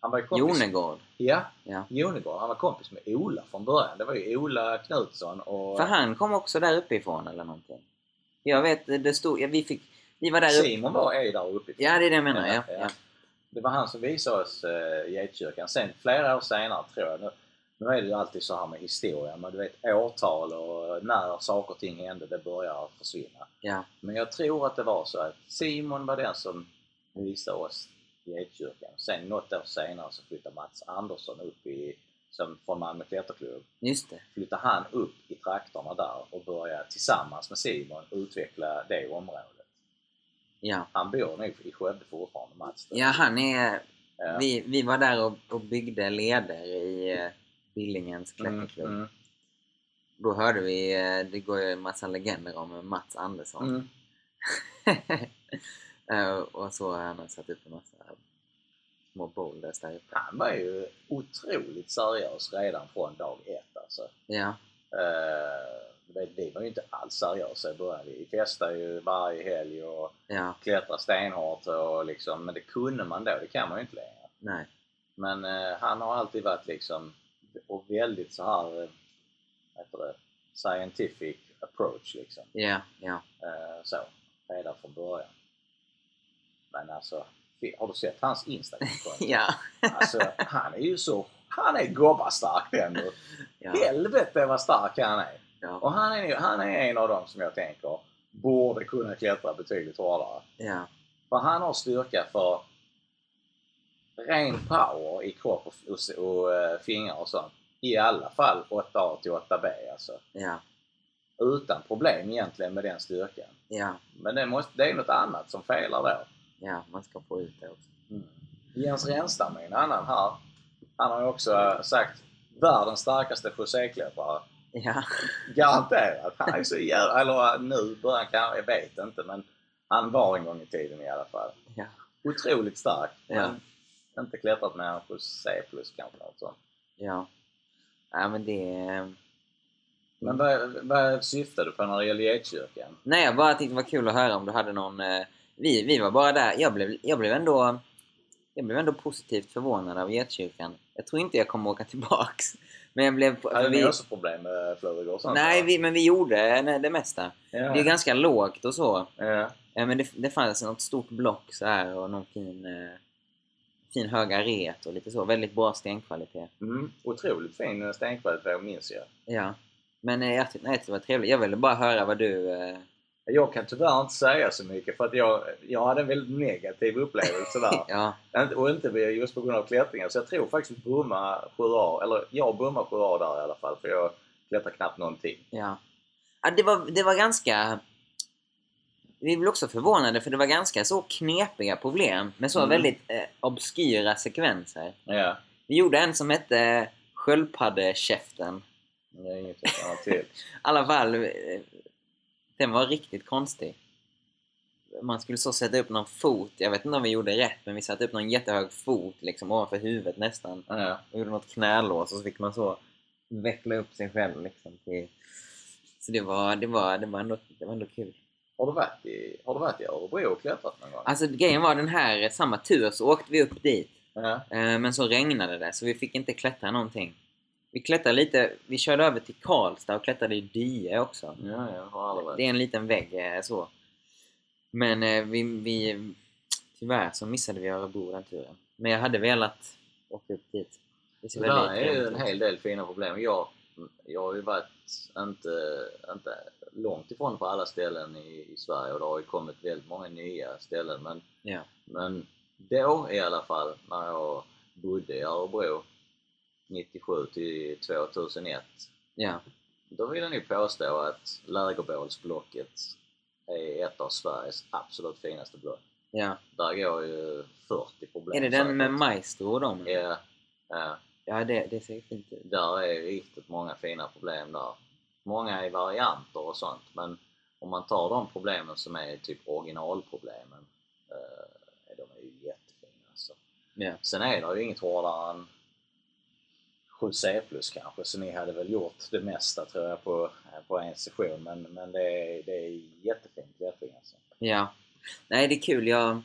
Han var ju kompis... Jonegård. Ja, Ja. Jonegård. Han var kompis med Ola från början. Det var ju Ola Knutsson och För han kom också där uppifrån eller någonting. Jag vet, det stod, ja, vi fick, vi var där uppe. Simon var är där uppe. Ja, det är det jag menar. Ja. Ja, Ja. Det var han som visade oss uh, Getkyrkan. Sen flera år senare tror jag, nu, nu är det ju alltid så här med historia, men du vet årtal och när saker och ting hände, det börjar försvinna. Ja. Men jag tror att det var så att Simon var den som visade oss Getkyrkan. Sen något år senare så flyttade Mats Andersson upp i, som från Malmö Klätterklubb, Just det. flyttade han upp i trakterna där och började tillsammans med Simon utveckla det området. Ja. Han bor nog i Skövde fortfarande, Mats. Ja, han är... Ja. Vi, vi var där och, och byggde leder i, eh, Billingens Mm, klätterklubb. mm, Då hörde vi, eh, det går ju en massa legender om Mats Andersson. mm. Eh, och så har han satt upp en massa små boulders där uppe. Han var ju otroligt seriös redan från dag ett alltså. Ja, Eh, det- vi var ju inte alls seriösa i början. Vi festade ju varje helg och ja, klättrade stenhårt och liksom, men det kunde man då, det kan man ju inte längre. nej. Men eh, han har alltid varit liksom, och väldigt så här, eh, vad heter det, scientific approach liksom. Ja, ja. Eh, så, redan från början. Men alltså, har du sett hans Instagram-konto? Ja. Alltså, han är ju så, han är gobbastark den du. ja. Helvete vad stark han är! Ja. Och han är, han är en av dem som jag tänker borde kunna klättra betydligt hårdare. ja. För han har styrka för ren power i kropp och, och, och eh, fingrar och sånt. I alla fall 8A till 8B alltså. ja. Utan problem egentligen med den styrkan. ja. Men det, måste, det är något annat som felar då. ja. Man ska få ut det också. Jens Renstam är en annan här. Han har ju också eh, sagt världens starkaste choséklättrare. Ja, Garanterat. Han är så jävla... Eller nu börjar han jag vet inte men han var en gång i tiden i alla fall. ja. Otroligt stark. Ja. Men inte klättrat med en chosé plus kanske något sånt. ja. Ja, men det är... Men vad, vad syftar du på när det gäller getkyrkan? Nej, jag bara tyckte det var kul att höra om du hade någon... Eh, vi, vi var bara där. Jag blev, jag blev ändå... Jag blev ändå positivt förvånad av Getkyrkan. Jag tror inte jag kommer åka tillbaks. Men jag blev... Hade vi, ni också problem med sånt? nej, vi, men vi gjorde det- det mesta. Ja. Det är ganska lågt och så. Ja. Eh, Men det, det fanns något stort block så här och någon fin, eh, fin hög aret och lite så. Väldigt bra stenkvalitet. Mm. Otroligt fin stenkvalitet minns jag. Ja. Men eh, jag tyckte nej, det var trevligt. Jag ville bara höra vad du... Jag kan tyvärr inte säga så mycket för att jag, jag hade en väldigt negativ upplevelse där. ja, Och inte just på grund av klättringen. Så jag tror faktiskt att Bromma 7A, eller jag bommar 7A där i alla fall. För jag klättrar knappt någonting. ja. ja det, var, det var ganska... Vi blev också förvånade för det var ganska så knepiga problem med så Mm. väldigt eh, obskyra sekvenser. Ja. Vi gjorde en som hette Sköldpaddekäften. Det är inget jag till. I alla fall, eh, den var riktigt konstig. Man skulle så sätta upp någon fot, jag vet inte om vi gjorde rätt, men vi satte upp någon jättehög fot liksom ovanför huvudet nästan. Ja. Och gjorde något knälås och så fick man så veckla upp sig själv liksom till... Så det var, det var, det var, ändå, det var ändå kul. Har, du varit i, har du varit i Örebro och klättrat någon gång? Alltså grejen var den här, samma tur så åkte vi upp dit. Eh, Men så regnade det så vi fick inte klättra någonting. Vi klättrade lite, vi körde över till Karlstad och klättrade i Die också. Ja, varit. Det är en liten vägg eh, så. Men eh, vi, vi, tyvärr så missade vi Örebro den turen. Men jag hade velat åka upp dit. Det Det där är ju en hel del fina problem. Jag, jag har ju varit inte, inte långt ifrån på alla ställen i, i Sverige och det har ju kommit väldigt många nya ställen. Men, Ja. men då i alla fall, när jag bodde i Örebro 97 till 2001, Ja, då vill jag nog påstå att lägerbålsblocket är ett av Sveriges absolut finaste block. ja. Där går ju 40 problem. Är det den med. Maestro och dem? Ja, ja. Ja, det, det ser fint ut. Där är riktigt många fina problem där. Många i varianter och sånt men om man tar de problemen som är typ originalproblemen eh, de är ju jättefina alltså. Ja. Sen är det ju inget hårdare än 7C plus kanske så ni hade väl gjort det mesta tror jag på, på en session men, men det, är, det är jättefin klättring alltså. Ja. Nej, det är kul. Jag...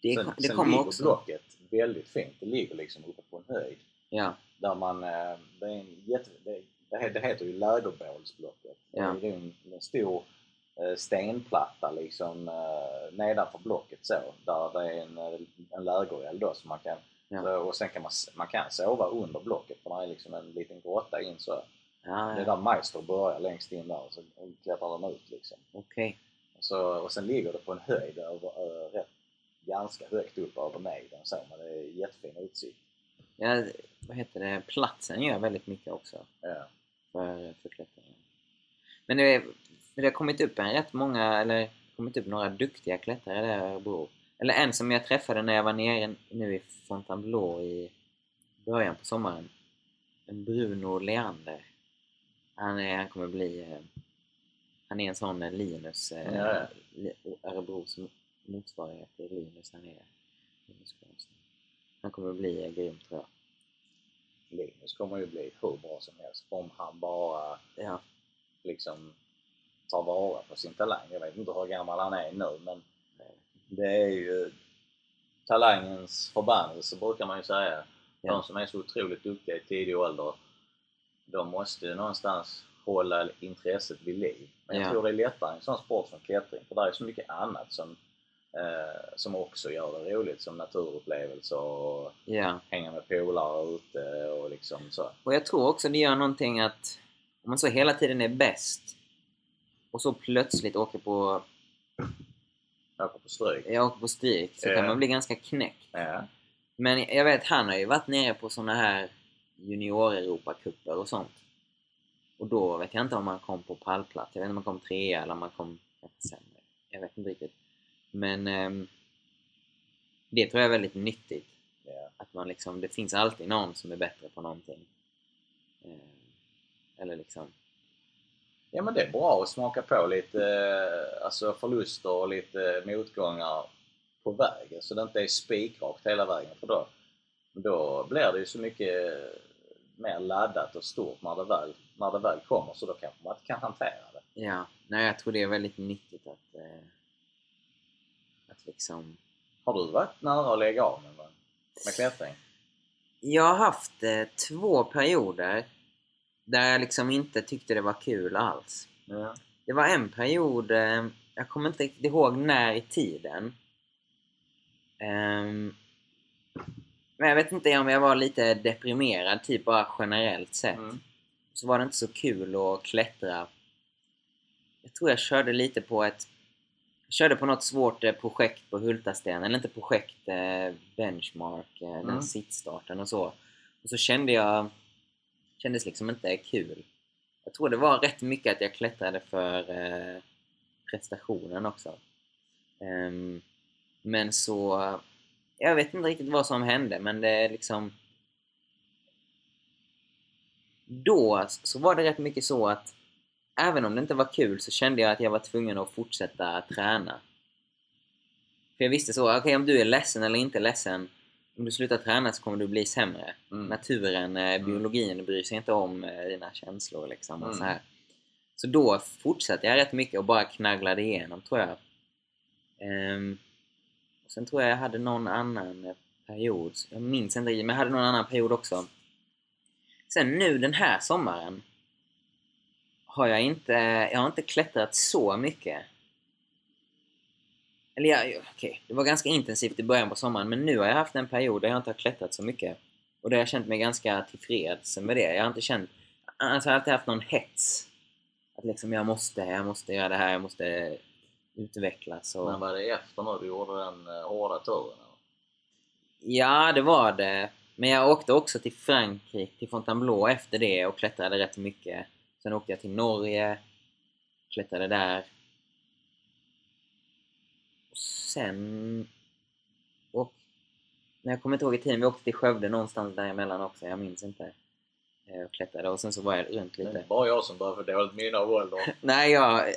Det, Sen, det sen kommer ligger också... blocket väldigt fint. Det ligger liksom uppe på en höjd. Ja, Där man, eh, det, är en jätte, det, det he- det heter ju lägerbålsblocket. Ja. Det är en, en stor eh, stenplatta liksom eh, nedanför blocket så. Där det är en, en lägereld då så man kan Ja. så, och sen kan man, man kan sova under blocket för det är liksom en liten grotta in så. ja, Det är ja. där Maestro börjar längst in där och så klättrar de ut liksom. okej. Så, och sen ligger det på en höjd över, eh, rätt, ganska högt upp över nejden så men det är jättefin utsikt. Ja, vad heter det? Platsen gör väldigt mycket också Ja. för, för klättringen. Men det, det har kommit upp en rätt många, eller kommit upp några duktiga klättrare där i Örebro. Eller en som jag träffade när jag var nere nu i Fontainebleau i början på sommaren. en Bruno Leander. Han, är, han kommer bli... eh, Han är en sån eh, Linus, eh, Ja, Örebros motsvarighet till Linus här nere. Linus. Han kommer bli grym tror jag. Linus kommer ju bli hur bra som helst om han bara Ja, liksom tar vara på sin talang. Jag vet inte hur gammal han är nu men det är ju talangens förbannelse brukar man ju säga. Ja. De som är så otroligt duktiga i tidig ålder, de måste ju någonstans hålla intresset vid liv. Men jag Ja. tror det är lättare i en sån sport som klättring för där är så mycket annat som, eh, som också gör det roligt som naturupplevelser och ja. hänga med polare ute och liksom så. Och jag tror också det gör någonting att om man så hela tiden är bäst och så plötsligt åker på, Åka på stryk. jag åker på stryk så Ja. kan man bli ganska knäckt. Ja. Men jag vet, han har ju varit nere på såna här junior-Europacuper och sånt. Och då vet jag inte om han kom på pallplats. Jag vet inte om han kom trea eller om han kom sämre. Jag vet inte riktigt. Men ehm, det tror jag är väldigt nyttigt. Ja. Att man liksom, det finns alltid någon som är bättre på någonting. Ehm, eller liksom, Ja men det är bra att smaka på lite eh, alltså förluster och lite motgångar på vägen så det inte är spikrakt hela vägen för då, då blir det ju så mycket mer laddat och stort när det väl, när det väl kommer så då kanske man inte kan hantera det. ja. Nej, jag tror det är väldigt nyttigt att, eh, att liksom Har du varit nära att lägga av gång med klättring? Jag har haft eh, två perioder där jag liksom inte tyckte det var kul alls. Ja. Det var en period, eh, jag kommer inte riktigt ihåg när i tiden. Ehm, men jag vet inte om jag var lite deprimerad, typ bara generellt sett. Mm. Så var det inte så kul att klättra. Jag tror jag körde lite på ett... Jag körde på något svårt eh, projekt på Hultasten, eller inte projekt, eh, benchmark, eh, Mm. den sittstarten och så. Och så kände jag kändes liksom inte kul. Jag tror det var rätt mycket att jag klättrade för eh, prestationen också. Um, men så... Jag vet inte riktigt vad som hände, men det är liksom... Då så var det rätt mycket så att även om det inte var kul så kände jag att jag var tvungen att fortsätta träna. För jag visste så, okej om du är ledsen eller inte ledsen, om du slutar träna så kommer du bli sämre. Mm. Naturen, eh, biologin bryr sig inte om eh, dina känslor liksom och Mm. så här. Så då fortsatte jag rätt mycket och bara knagglade igenom tror jag. Ehm, och sen tror jag jag hade någon annan eh, period, jag minns inte riktigt, men jag hade någon annan period också. Sen nu den här sommaren har jag inte, jag har inte klättrat så mycket. Eller ja, okej, det var ganska intensivt i början på sommaren men nu har jag haft en period där jag inte har klättrat så mycket. Och där har jag känt mig ganska tillfreds med det. Jag har inte känt, alltså jag har alltid haft någon hets. Att liksom jag måste, jag måste göra det här, jag måste utvecklas och... Men var det efter när du gjorde den eh, hårda eller? Ja, det var det. Men jag åkte också till Frankrike, till Fontainebleau efter det och klättrade rätt mycket. Sen åkte jag till Norge, klättrade där. Sen... Och... Men jag kommer inte ihåg i tiden, vi åkte till Skövde någonstans däremellan också, jag minns inte. Eh, Och klättrade och sen så var jag runt Det är lite. bara jag som börjar få dåligt minne av åldern. Nej, jag, jag,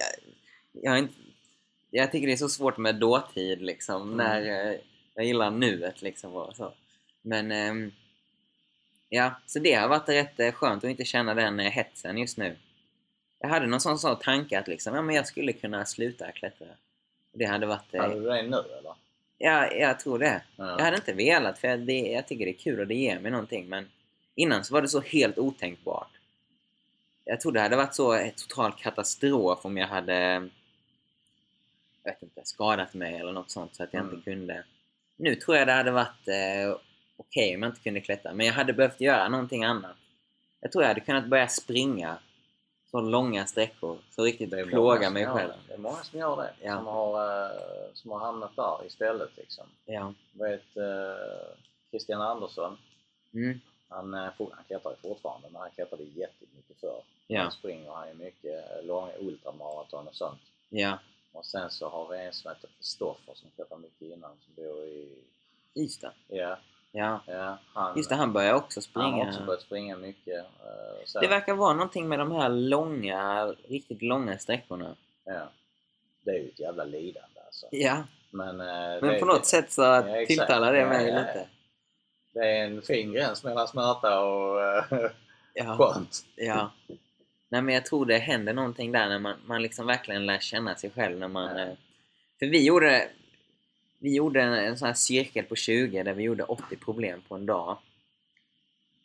jag, inte, jag tycker det är så svårt med dåtid liksom. Mm. När eh, jag gillar nuet liksom. Och så. Men ehm, ja, så det har varit rätt eh, skönt att inte känna den hetsen just nu. Jag hade någon sån, sån tanke att liksom, ja, men jag skulle kunna sluta klättra. Det hade varit... Eh, Hade du det nu eller? ja, jag tror det. Ja. Jag hade inte velat för jag, det, jag tycker det är kul och det ger mig någonting men innan så var det så helt otänkbart. Jag tror det hade varit så ett total katastrof om jag hade jag vet inte, skadat mig eller något sånt så att jag Mm. inte kunde. Nu tror jag det hade varit eh, okej om jag inte kunde klättra men jag hade behövt göra någonting annat. Jag tror jag hade kunnat börja springa så långa sträckor så riktigt Det plåga mig själv. Det. det är många som gör det. Ja. Som, har, eh, som har hamnat där istället liksom. Ja. Jag vet eh, Christian Andersson. Mm. Han, eh, han klättrar ju fortfarande men han klättrade jättemycket förr. Ja. Han springer han ju mycket eh, långa ultramaraton och sånt. Ja. Och sen så har vi en som heter Kristoffer som klättrar mycket innan som bor i Ystad. Ja, Ja. Ja, han, Just det, han börjar också han har springa. också börjat springa mycket. eh, Så. Det verkar vara någonting med de här långa, riktigt långa sträckorna. ja. Det är ju ett jävla lidande alltså. Ja, Men, eh, men det, på något sätt så Ja, tilltalar det mig ja, lite. det är en fin gräns mellan smärta och eh, Ja. skönt. Ja. Nej men jag tror det händer någonting där när man, man liksom verkligen lär känna sig själv när man... Ja. För vi gjorde, vi gjorde en, en sån här cirkel på 20 där vi gjorde 80 problem på en dag.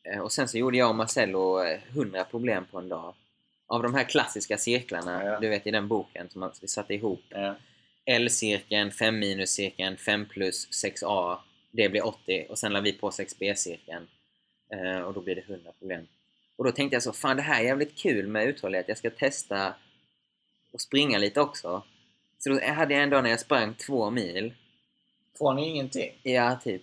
Eh, Och sen så gjorde jag och Marcello eh, 100 problem på en dag. Av de här klassiska cirklarna, Ja. du vet i den boken som vi satte ihop. Ja. L-cirkeln, 5 minus-cirkeln, 5 plus, 6A. Det blir 80 och sen la vi på 6B-cirkeln. Eh, och då blir det 100 problem. Och då tänkte jag så, fan det här är jävligt kul med uthållighet. Jag ska testa och springa lite också. Så då hade jag en dag när jag sprang två mil. Från ingenting. Ja, typ.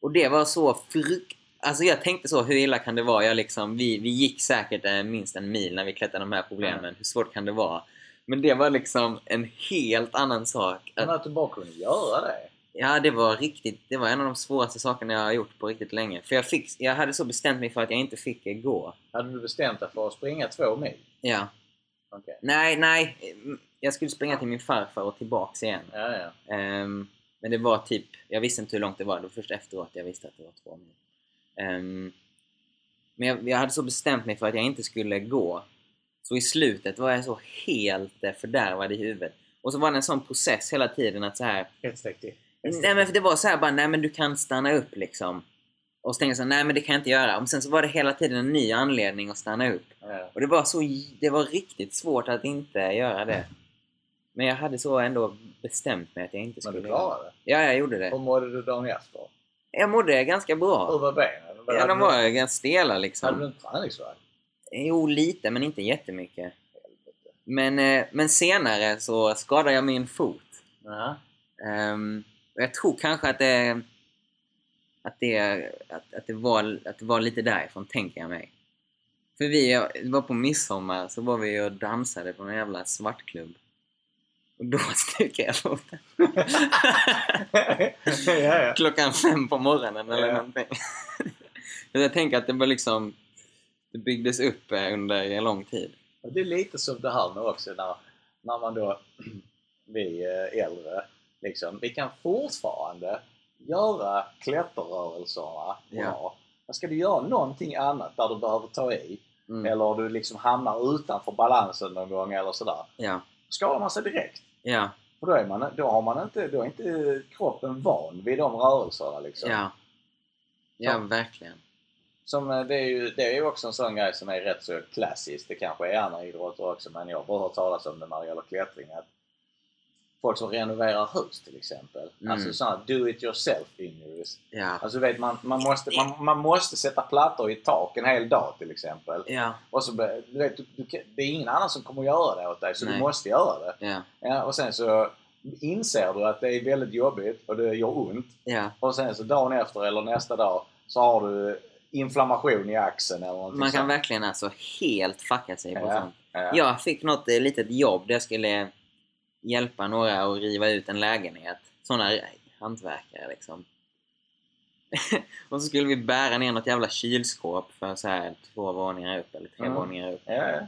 Och det var så frukt... Alltså jag tänkte så, hur illa kan det vara? Jag liksom, vi, vi gick säkert eh, minst en mil när vi klättrade de här problemen. Mm. Hur svårt kan det vara? Men det var liksom en helt annan sak. Men att du bara kunde göra det. Ja, det var riktigt. Det var en av de svåraste sakerna jag har gjort på riktigt länge. För jag, fick, jag hade så bestämt mig för att jag inte fick gå. Hade du bestämt dig för att springa två mil? Ja. Okej. Nej, nej. Jag skulle springa till min farfar och tillbaks igen. Ja, ja. Ehm, men det var typ, jag visste inte hur långt det var. Det var först efteråt jag visste att det var två mil. Ehm, men jag, jag hade så bestämt mig för att jag inte skulle gå. Så i slutet var jag så helt eh, fördärvad i huvudet. Och så var det en sån process hela tiden att så här. Ett steg till. Nej men för det var så här bara, nej men du kan stanna upp liksom. Och så tänkte jag så här, nej men det kan jag inte göra. Och sen så var det hela tiden en ny anledning att stanna upp. Ja. Och det var så, det var riktigt svårt att inte göra det. Men jag hade så ändå bestämt mig att jag inte Men skulle du göra det. klarade det. Ja, jag gjorde Hur det. mådde du dagen efter? Jag mådde ganska Hur bra. var benen? Ja, de du- var ganska stela Hade du liksom. en träningsvärk? Jo, lite, men inte jättemycket. Men, eh, men senare så skadade jag min fot. Ja. Ehm, och jag tror kanske att det, att det, att, att, det var, att det var lite därifrån, tänker jag mig. För vi var på midsommar, så var vi och dansade på en jävla svartklubb. Då stukade jag foten. ja, ja. Klockan fem på morgonen eller Ja. någonting. Jag tänker att det var liksom... Det byggdes upp eh, under en lång tid. Och Det är lite som det här nu också när, när man då, vi eh, äldre, liksom, vi kan fortfarande göra klätterrörelserna Ja. bra. Men ska du göra någonting annat där du behöver ta i, Mm. eller du liksom hamnar utanför balansen någon gång eller sådär, Ja. skadar man sig direkt. Ja. För då är, man, då har man inte, då är inte kroppen van vid de rörelserna liksom. Ja. Ja, Ja. verkligen. Som, eh, det, är ju, det är ju också en sån grej som är rätt så klassisk. Det kanske är andra idrotter också men jag har bara hört talas om det när det gäller klättring. Att folk som renoverar hus till exempel. Mm. Alltså sådana do it yourself injuries. Ja. Alltså vet man, man, måste, man, man måste sätta plattor i tak en hel dag till exempel. Ja. Och så, du vet, du, du, det är ingen annan som kommer göra det åt dig så Nej. du måste göra det. Ja. Ja, och sen så inser du att det är väldigt jobbigt och det gör ont. Ja. Och sen så dagen efter eller nästa dag så har du inflammation i axeln eller någonting Man kan sånt. verkligen alltså helt fucka sig på Ja. sånt. Ja. Jag fick något litet jobb där jag skulle hjälpa några att riva ut en lägenhet. Såna hantverkare liksom. och så skulle vi bära ner något jävla kylskåp för så här två våningar upp eller tre Mm. våningar upp. Ja, ja.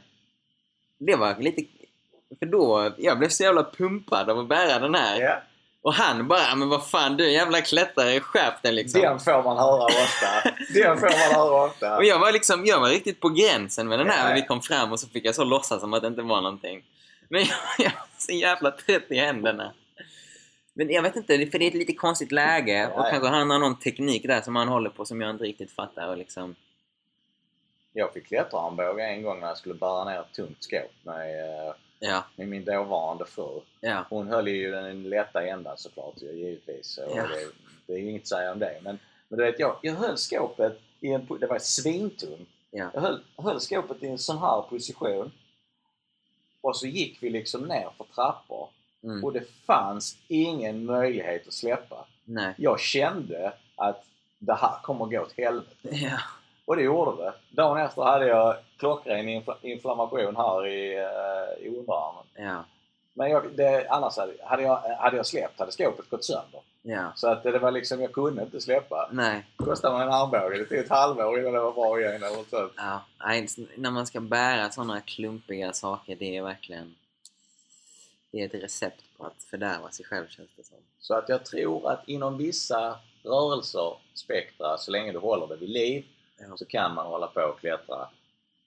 Det var lite... För då, jag blev så jävla pumpad av att bära den här. Ja. Och han bara, men vad fan du är jävla klättrare, skärp dig liksom. Den får man höra ofta. Den får man höra ofta. Och jag var liksom, jag var riktigt på gränsen med den här Ja. när vi kom fram och så fick jag så låtsas som att det inte var någonting. Men jag, jag var så jävla trött i händerna. Men jag vet inte, för det är ett lite konstigt läge och Ja, ja. kanske han har någon teknik där som han håller på som jag inte riktigt fattar och liksom... Jag fick klätterarmbåge en gång när jag skulle bära ner ett tungt skåp med, eh, Ja, med min dåvarande fru. ja, Hon höll ju den lätta ändan såklart givetvis. Och Ja. det, det är ju inget att säga om det. Men, men du vet, jag, jag höll skåpet i en... Det var svintungt. ja. Jag höll, höll skåpet i en sån här position. Och så gick vi liksom ner för trappor. Mm. Och det fanns ingen möjlighet att släppa. Nej. Jag kände att det här kommer gå åt helvete. Ja. Och det gjorde det. Dagen efter hade jag klockren infla- inflammation här i, uh, i underarmen. Ja. Men jag, det, annars hade, hade, jag, hade jag släppt hade skåpet gått sönder. Ja. Så att det var liksom, jag kunde inte släppa. Nej. Det kostade mig en armbåge. Det tog ett halvår innan det var bra igen. Eller något sånt. Ja. Nej, när man ska bära sådana klumpiga saker, det är verkligen... Det är ett recept på att fördärva sig själv känns det som. Så att jag tror att inom vissa rörelser, spektra, så länge du håller det vid liv Ja. så kan man hålla på och klättra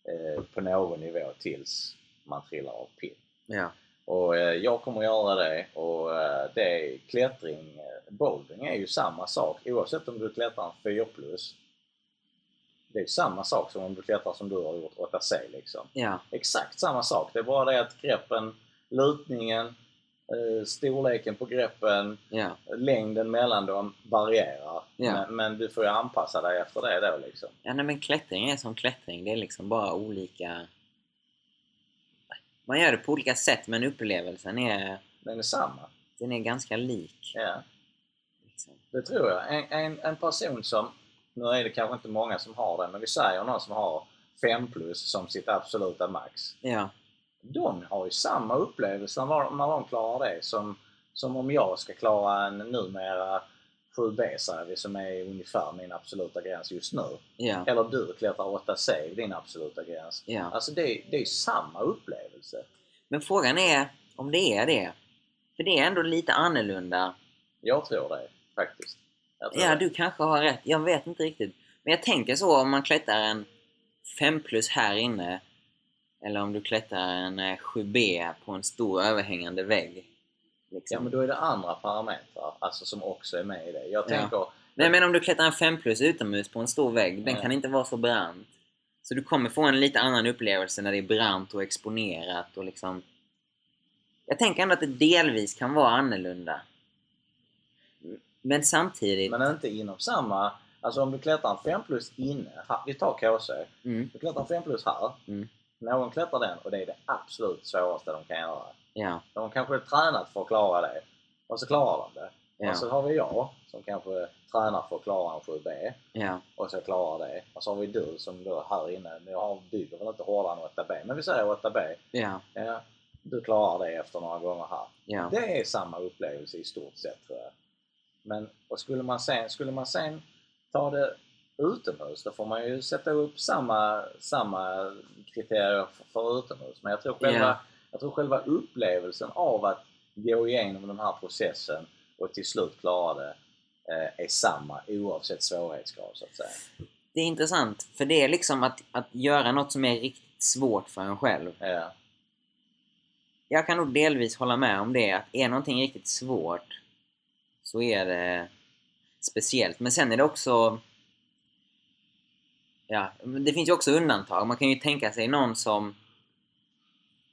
eh, på någon nivå tills man trillar av pinn. Ja. Och eh, jag kommer göra det och eh, det är klättring, eh, bouldering är ju samma sak oavsett om du klättrar en 4 plus. Det är ju samma sak som om du klättrar som du har gjort 8C liksom. Ja. Exakt samma sak. Det är bara det att greppen, lutningen, eh, storleken på greppen, Ja. längden mellan dem varierar. Ja. Men, men du får ju anpassa dig efter det då liksom. Ja, nej, men klättring är som klättring. Det är liksom bara olika... Man gör det på olika sätt, men upplevelsen är, Den är samma. den är ganska lik. Ja, Liksom. det tror jag. En, en, en person som, nu är det kanske inte många som har det, men vi säger någon som har 5 plus som sitt absoluta max. Ja, De har ju samma upplevelse när de, när de klarar det som, som om jag ska klara en numera 7B säger vi, som är ungefär min absoluta gräns just nu. ja, Eller du klättrar 8C, din absoluta gräns. ja. Alltså det, det är ju samma upplevelse. Men frågan är om det är det. För det är ändå lite annorlunda. Jag tror det faktiskt. Tror Ja, det. du kanske har rätt. Jag vet inte riktigt. Men jag tänker så om man klättrar en 5 plus här inne. Eller om du klättrar en eh, 7B på en stor överhängande vägg. Liksom. Ja men då är det andra parametrar alltså, som också är med i det. Jag Ja. tänker, Nej men om du klättrar en 5 plus utomhus på en stor vägg, den Ja. kan inte vara så brant. Så du kommer få en lite annan upplevelse när det är brant och exponerat och liksom... Jag tänker ändå att det delvis kan vara annorlunda. Men samtidigt... men inte inom samma... Alltså om du klättrar en 5 plus inne, här, vi tar KC. Mm, Du klättrar en 5 plus här. Mm. Någon klättrar den och det är det absolut svåraste de kan göra. Ja, De kanske är tränat för att klara det. Och så klarar de det. ja, Och så har vi jag som kanske tränar för att klara en 7B. ja, och så klarar det. Och så har vi du som då här inne, nu har bygger väl inte hårdare än 8B, men vi säger 8B. ja, Ja, du klarar det efter några gånger här. ja, Det är samma upplevelse i stort sett tror jag. Men och skulle, man sen, skulle man sen ta det utomhus, då får man ju sätta upp samma, samma kriterier för, för utomhus. Men jag tror, själva, Ja. Jag tror själva upplevelsen av att gå igenom den här processen och till slut klara det eh, är samma oavsett svårighetsgrad så att säga. Det är intressant, för det är liksom att, att göra något som är riktigt svårt för en själv. Ja. Jag kan nog delvis hålla med om det, att är någonting riktigt svårt så är det speciellt. Men sen är det också... Ja, det finns ju också undantag. Man kan ju tänka sig någon som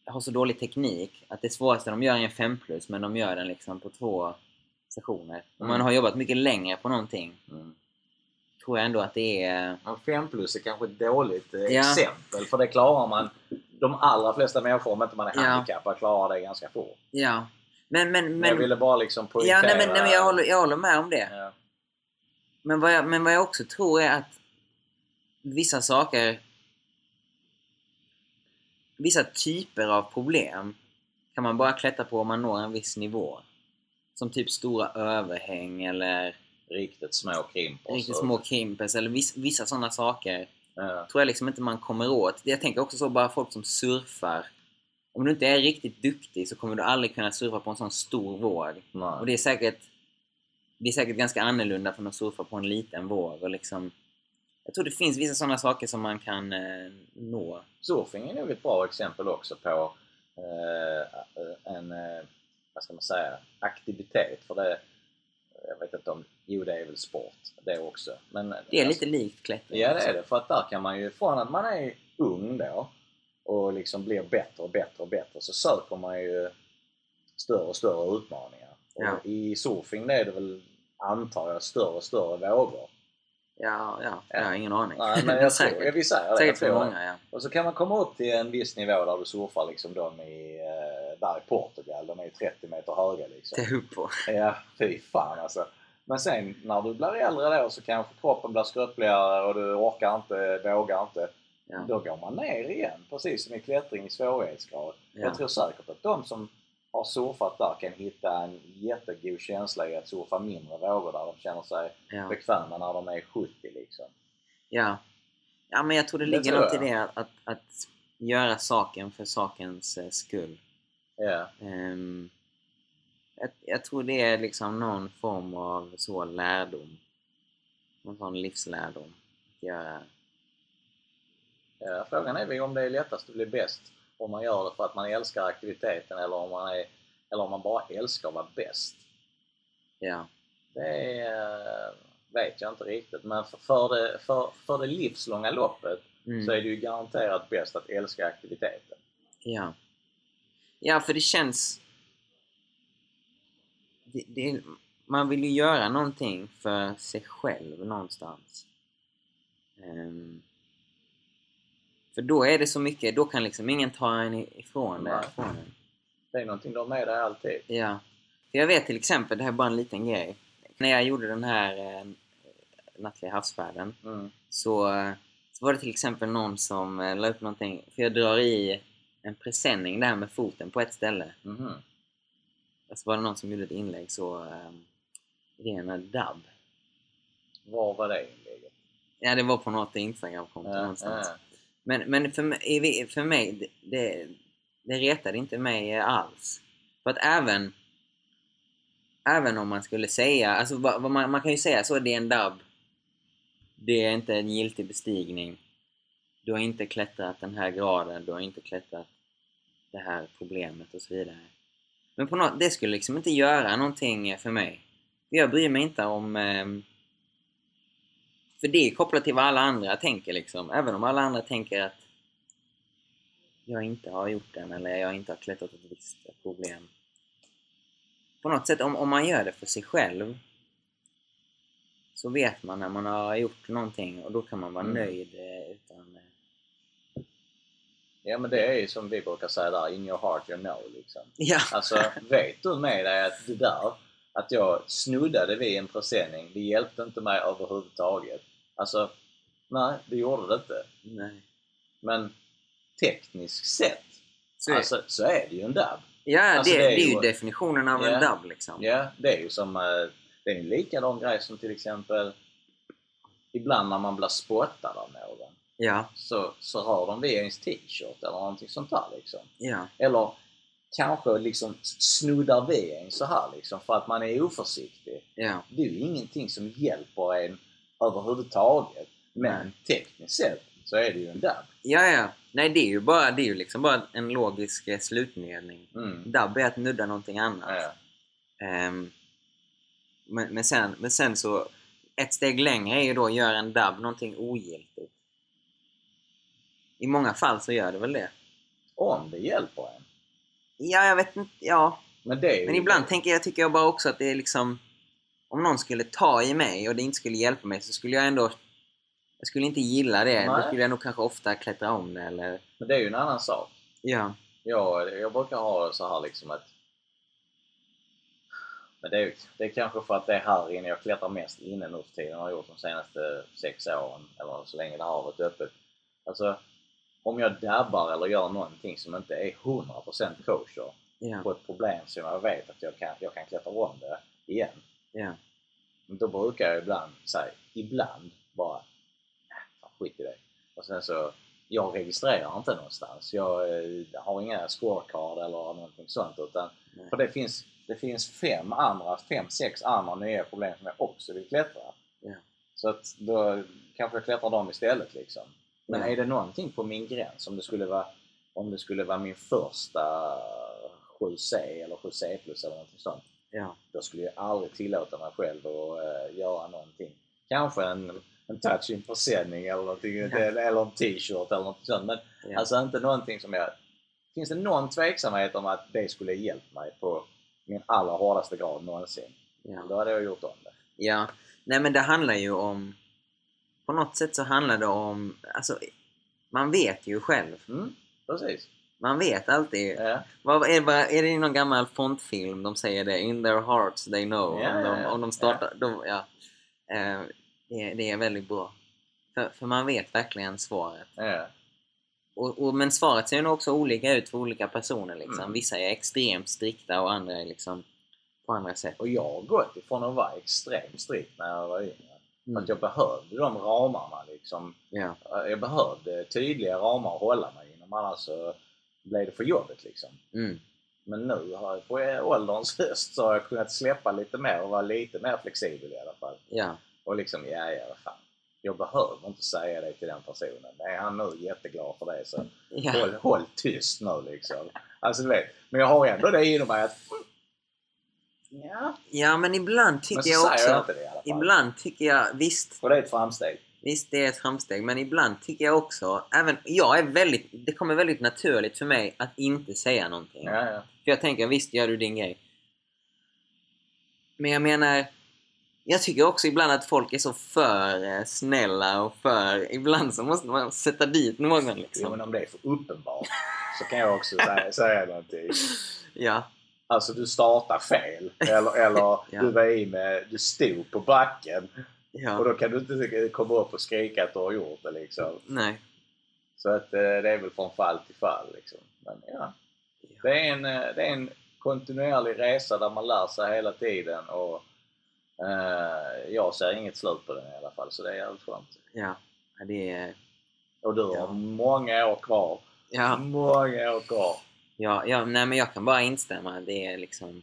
har så dålig teknik att det svåraste de gör är en 5 plus men de gör den liksom på två sessioner. Om man Mm. har jobbat mycket längre på någonting Mm. tror jag ändå att det är... En 5 plus är kanske ett dåligt eh, Ja. exempel för det klarar man de allra flesta människor om inte man är Ja. handikappad klarar det ganska fort. Ja. Men, men, Men men... jag ville bara liksom poängtera... ja, nej, men, nej, men jag, håller, jag håller med om det. Ja. Men vad, jag, men vad jag också tror är att vissa saker, vissa typer av problem kan man bara klättra på om man når en viss nivå. Som typ stora överhäng eller Riktigt små krimpor. riktigt små krimpers eller viss, vissa sådana saker. Ja. Tror jag liksom inte man kommer åt. Jag tänker också så bara folk som surfar. Om du inte är riktigt duktig så kommer du aldrig kunna surfa på en sån stor våg. Nej. Och det är säkert det är säkert ganska annorlunda från att surfa på en liten våg och liksom jag tror det finns vissa sådana saker som man kan eh, nå. Surfing är nog ett bra exempel också på eh, en, eh, vad ska man säga, aktivitet. För det, jag vet inte om, jo det är väl sport det också. Men, Det är alltså, lite likt klättring. Ja det är det, för att där kan man ju, från att man är ung då och liksom blir bättre och bättre och bättre så söker man ju större och större utmaningar. Ja. Och I surfing det är det väl, antar jag, större och större vågor. Ja, ja, jag har ingen aning. Nej, men jag tror, säkert. vill säga det. säkert för många, ja. Och så kan man komma upp till en viss nivå där du surfar liksom de i, eh, där i Portugal. De är 30 meter höga liksom. Det är upp på. Ja, fy fan alltså. Men sen när du blir äldre då så kanske kroppen blir skröpligare och du orkar inte, vågar inte. Ja. Då går man ner igen, precis som i klättring i svårighetsgrad. Ja. Jag tror säkert att de som har surfat där kan hitta en jättegod känsla i att surfa mindre vågor där de känner sig Ja. bekväma när de är 70 liksom. Ja. ja, men jag tror det Det ligger något i det att, att, att göra saken för sakens eh, skull. Ja, Ehm, jag, jag tror det är liksom någon form av så lärdom. Någon sån livslärdom. Att göra. ja, frågan är om det är lättast att bli bäst om man gör det för att man älskar aktiviteten eller om man, är, eller om man bara älskar att vara bäst. Ja. Det är, vet jag inte riktigt men för, det, för, för det livslånga loppet Mm. så är det ju garanterat bäst att älska aktiviteten. Ja. Ja, för det känns... Det, det, man vill ju göra någonting för sig själv någonstans. Ehm, för då är det så mycket, då kan liksom ingen ta en ifrån det. Nej. Ifrån en. Det är någonting du har med dig alltid. Ja. För jag vet till exempel, det här är bara en liten grej. När jag gjorde den här eh, nattliga havsfärden Mm. så, eh, så var det till exempel någon som eh, la upp någonting, för jag drar i en presenning där med foten på ett ställe. Mhm. Och så var det någon som gjorde ett inlägg så um, rena dubb. Var var det inlägget? Ja, det var på något Instagramkonto Ja, någonstans. ja. Men, men för mig, för mig det, det, retade inte mig alls. För att även även om man skulle säga, alltså vad, vad man, man kan ju säga så, det är en dubb. Det är inte en giltig bestigning. Du har inte klättrat den här graden, du har inte klättrat det här problemet och så vidare. Men på något, det skulle liksom inte göra någonting för mig. Jag bryr mig inte om... eh, för det är kopplat till vad alla andra tänker liksom. Även om alla andra tänker att jag inte har gjort den eller jag inte har klättrat ett visst problem. På något sätt, om, om man gör det för sig själv så vet man när man har gjort någonting och då kan man vara Mm. nöjd eh, utan... eh, Ja men det är ju som vi brukar säga där, in your heart you know liksom. Ja! Alltså vet du med dig att det där, att jag snuddade vid en presenning, det hjälpte inte mig överhuvudtaget. Alltså, nej det gjorde det inte. Nej. Men tekniskt sett, Så är, alltså, så är det ju en dub. ja, alltså, det, det är det är ju definitionen av en Ja. dubb liksom. Ja, det är ju som, eh, det är en likadan grej som till exempel ibland när man blir spottad av någon Ja, så, så hör de via ens t-shirt eller någonting sånt där liksom. ja, Eller kanske liksom snuddar vid en så här liksom för att man är oförsiktig. ja. Det är ju ingenting som hjälper en överhuvudtaget. Men tekniskt sett så är det ju en dub. Ja, ja. Nej, det är ju bara, det är ju liksom bara en logisk eh, slutmening. Mm. Dubb är att nudda någonting annat. Ja. Ehm, men, men, sen, men sen så, ett steg längre är ju då att göra en dubb någonting ogiltigt. I många fall så gör det väl det. Om det hjälper en. Ja, jag vet inte. Ja. Men det Men ibland tänker jag, tycker jag bara också att det är liksom... Om någon skulle ta i mig och det inte skulle hjälpa mig så skulle jag ändå... Jag skulle inte gilla det. Då Nej. skulle jag nog kanske ofta klättra om det eller... Men det är ju en annan sak. Ja. Jag, jag brukar ha så här liksom att... Men det är, det är kanske för att det är här inne jag klättrar mest inne nu för tiden. har gjort de senaste sex åren. Eller så länge det har varit öppet. Alltså, om jag dabbar eller gör någonting som inte är 100% kosher Ja. på ett problem som jag vet att jag kan, jag kan klättra om det igen. Ja. Men då brukar jag ibland säga, ibland bara, äh, fan, skit i det. Och sen så, jag registrerar inte någonstans. Jag eh, har inga scorecard eller någonting sånt utan, Nej. för det finns, det finns fem andra, fem, sex andra nya problem som jag också vill klättra. Ja. Så att då kanske jag klättrar dem istället liksom. Men Ja. är det någonting på min gräns, om det skulle vara, om det skulle vara min första 7C eller 7C plus eller någonting sånt Ja. då skulle jag aldrig tillåta mig själv att uh, göra någonting. Kanske en, en touch in presenning eller någonting, Ja. eller en t-shirt eller något sånt. Men Ja. alltså inte någonting som jag... Finns det någon tveksamhet om att det skulle hjälpt mig på min allra hårdaste grad någonsin, ja. då hade jag gjort om det. Ja, nej men det handlar ju om... På något sätt så handlar det om... Alltså, man vet ju själv. Mm, precis. Man vet alltid. Ja. Vad, är, vad, är det i någon gammal fontfilm de säger det? In their hearts they know. Ja, om, de, om de startar... De, ja. Eh, det, det är väldigt bra. För, för man vet verkligen svaret. Och, och, men svaret ser nog också olika ut för olika personer. Liksom. Mm. Vissa är extremt strikta och andra är liksom på andra sätt. Och jag har gått ifrån att vara extremt strikt när jag var yngre. Mm. att jag behövde de ramarna liksom. Ja. Jag behövde tydliga ramar att hålla mig inom annars så blev det för jobbigt liksom. Mm. Men nu har jag på ålderns höst så har jag kunnat släppa lite mer och vara lite mer flexibel i alla fall. Ja. Och liksom, ja, ja, vad fan. Jag behöver inte säga det till den personen. Är han nu jätteglad för det så Ja. håll, håll tyst nu liksom. Alltså du vet. Men jag har ändå det inom mig att... Ja. ja, men ibland tycker Men jag också... jag inte det i alla fall. Ibland tycker jag, visst, Och det är ett framsteg. Visst det är ett framsteg, men ibland tycker jag också, även jag är väldigt, det kommer väldigt naturligt för mig att inte säga någonting. Ja, ja. För jag tänker, visst gör du din grej. Men jag menar, jag tycker också ibland att folk är så för eh, snälla och för... Ibland så måste man sätta dit någon Jo, liksom. men om det är för uppenbart så kan jag också säga, säga någonting. Ja, Alltså du startar fel. Eller, eller Ja. du var i med, du stod på backen. Och ja, då kan du inte komma upp och skrika att du har gjort det liksom. nej. Så att eh, det är väl från fall till fall liksom. Men ja. Det är en, eh, det är en kontinuerlig resa där man lär sig hela tiden och eh, jag ser inget slut på den i alla fall så det är jävligt skönt. Ja, det är... Och du har Ja. många år kvar. Ja, Många år kvar. ja, ja, nej men jag kan bara instämma. Det är liksom...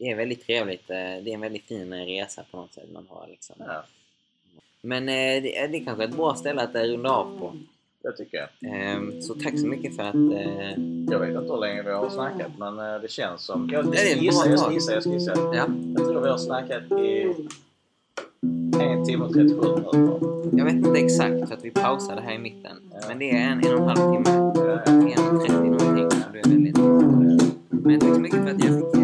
Det är väldigt trevligt. eh, Det är en väldigt fin eh, resa på något sätt man har liksom. Ja, Men eh, det, det är kanske ett bra ställe att runda av på. det tycker jag. Ehm, Så tack så mycket för att... Jag vet inte hur länge vi har snackat men det känns som... Jag det är ska ett gissa, bra jag ska gissa, jag ska gissa. Ja, Jag tror vi har snackat i en timme och 37 minuter. jag vet inte exakt för att vi pausade här i mitten. Ja. Men det är en, en och en halv timme. Ja, ja. En och trettio någonting. Så det är väldigt... Men tack så mycket för att jag fick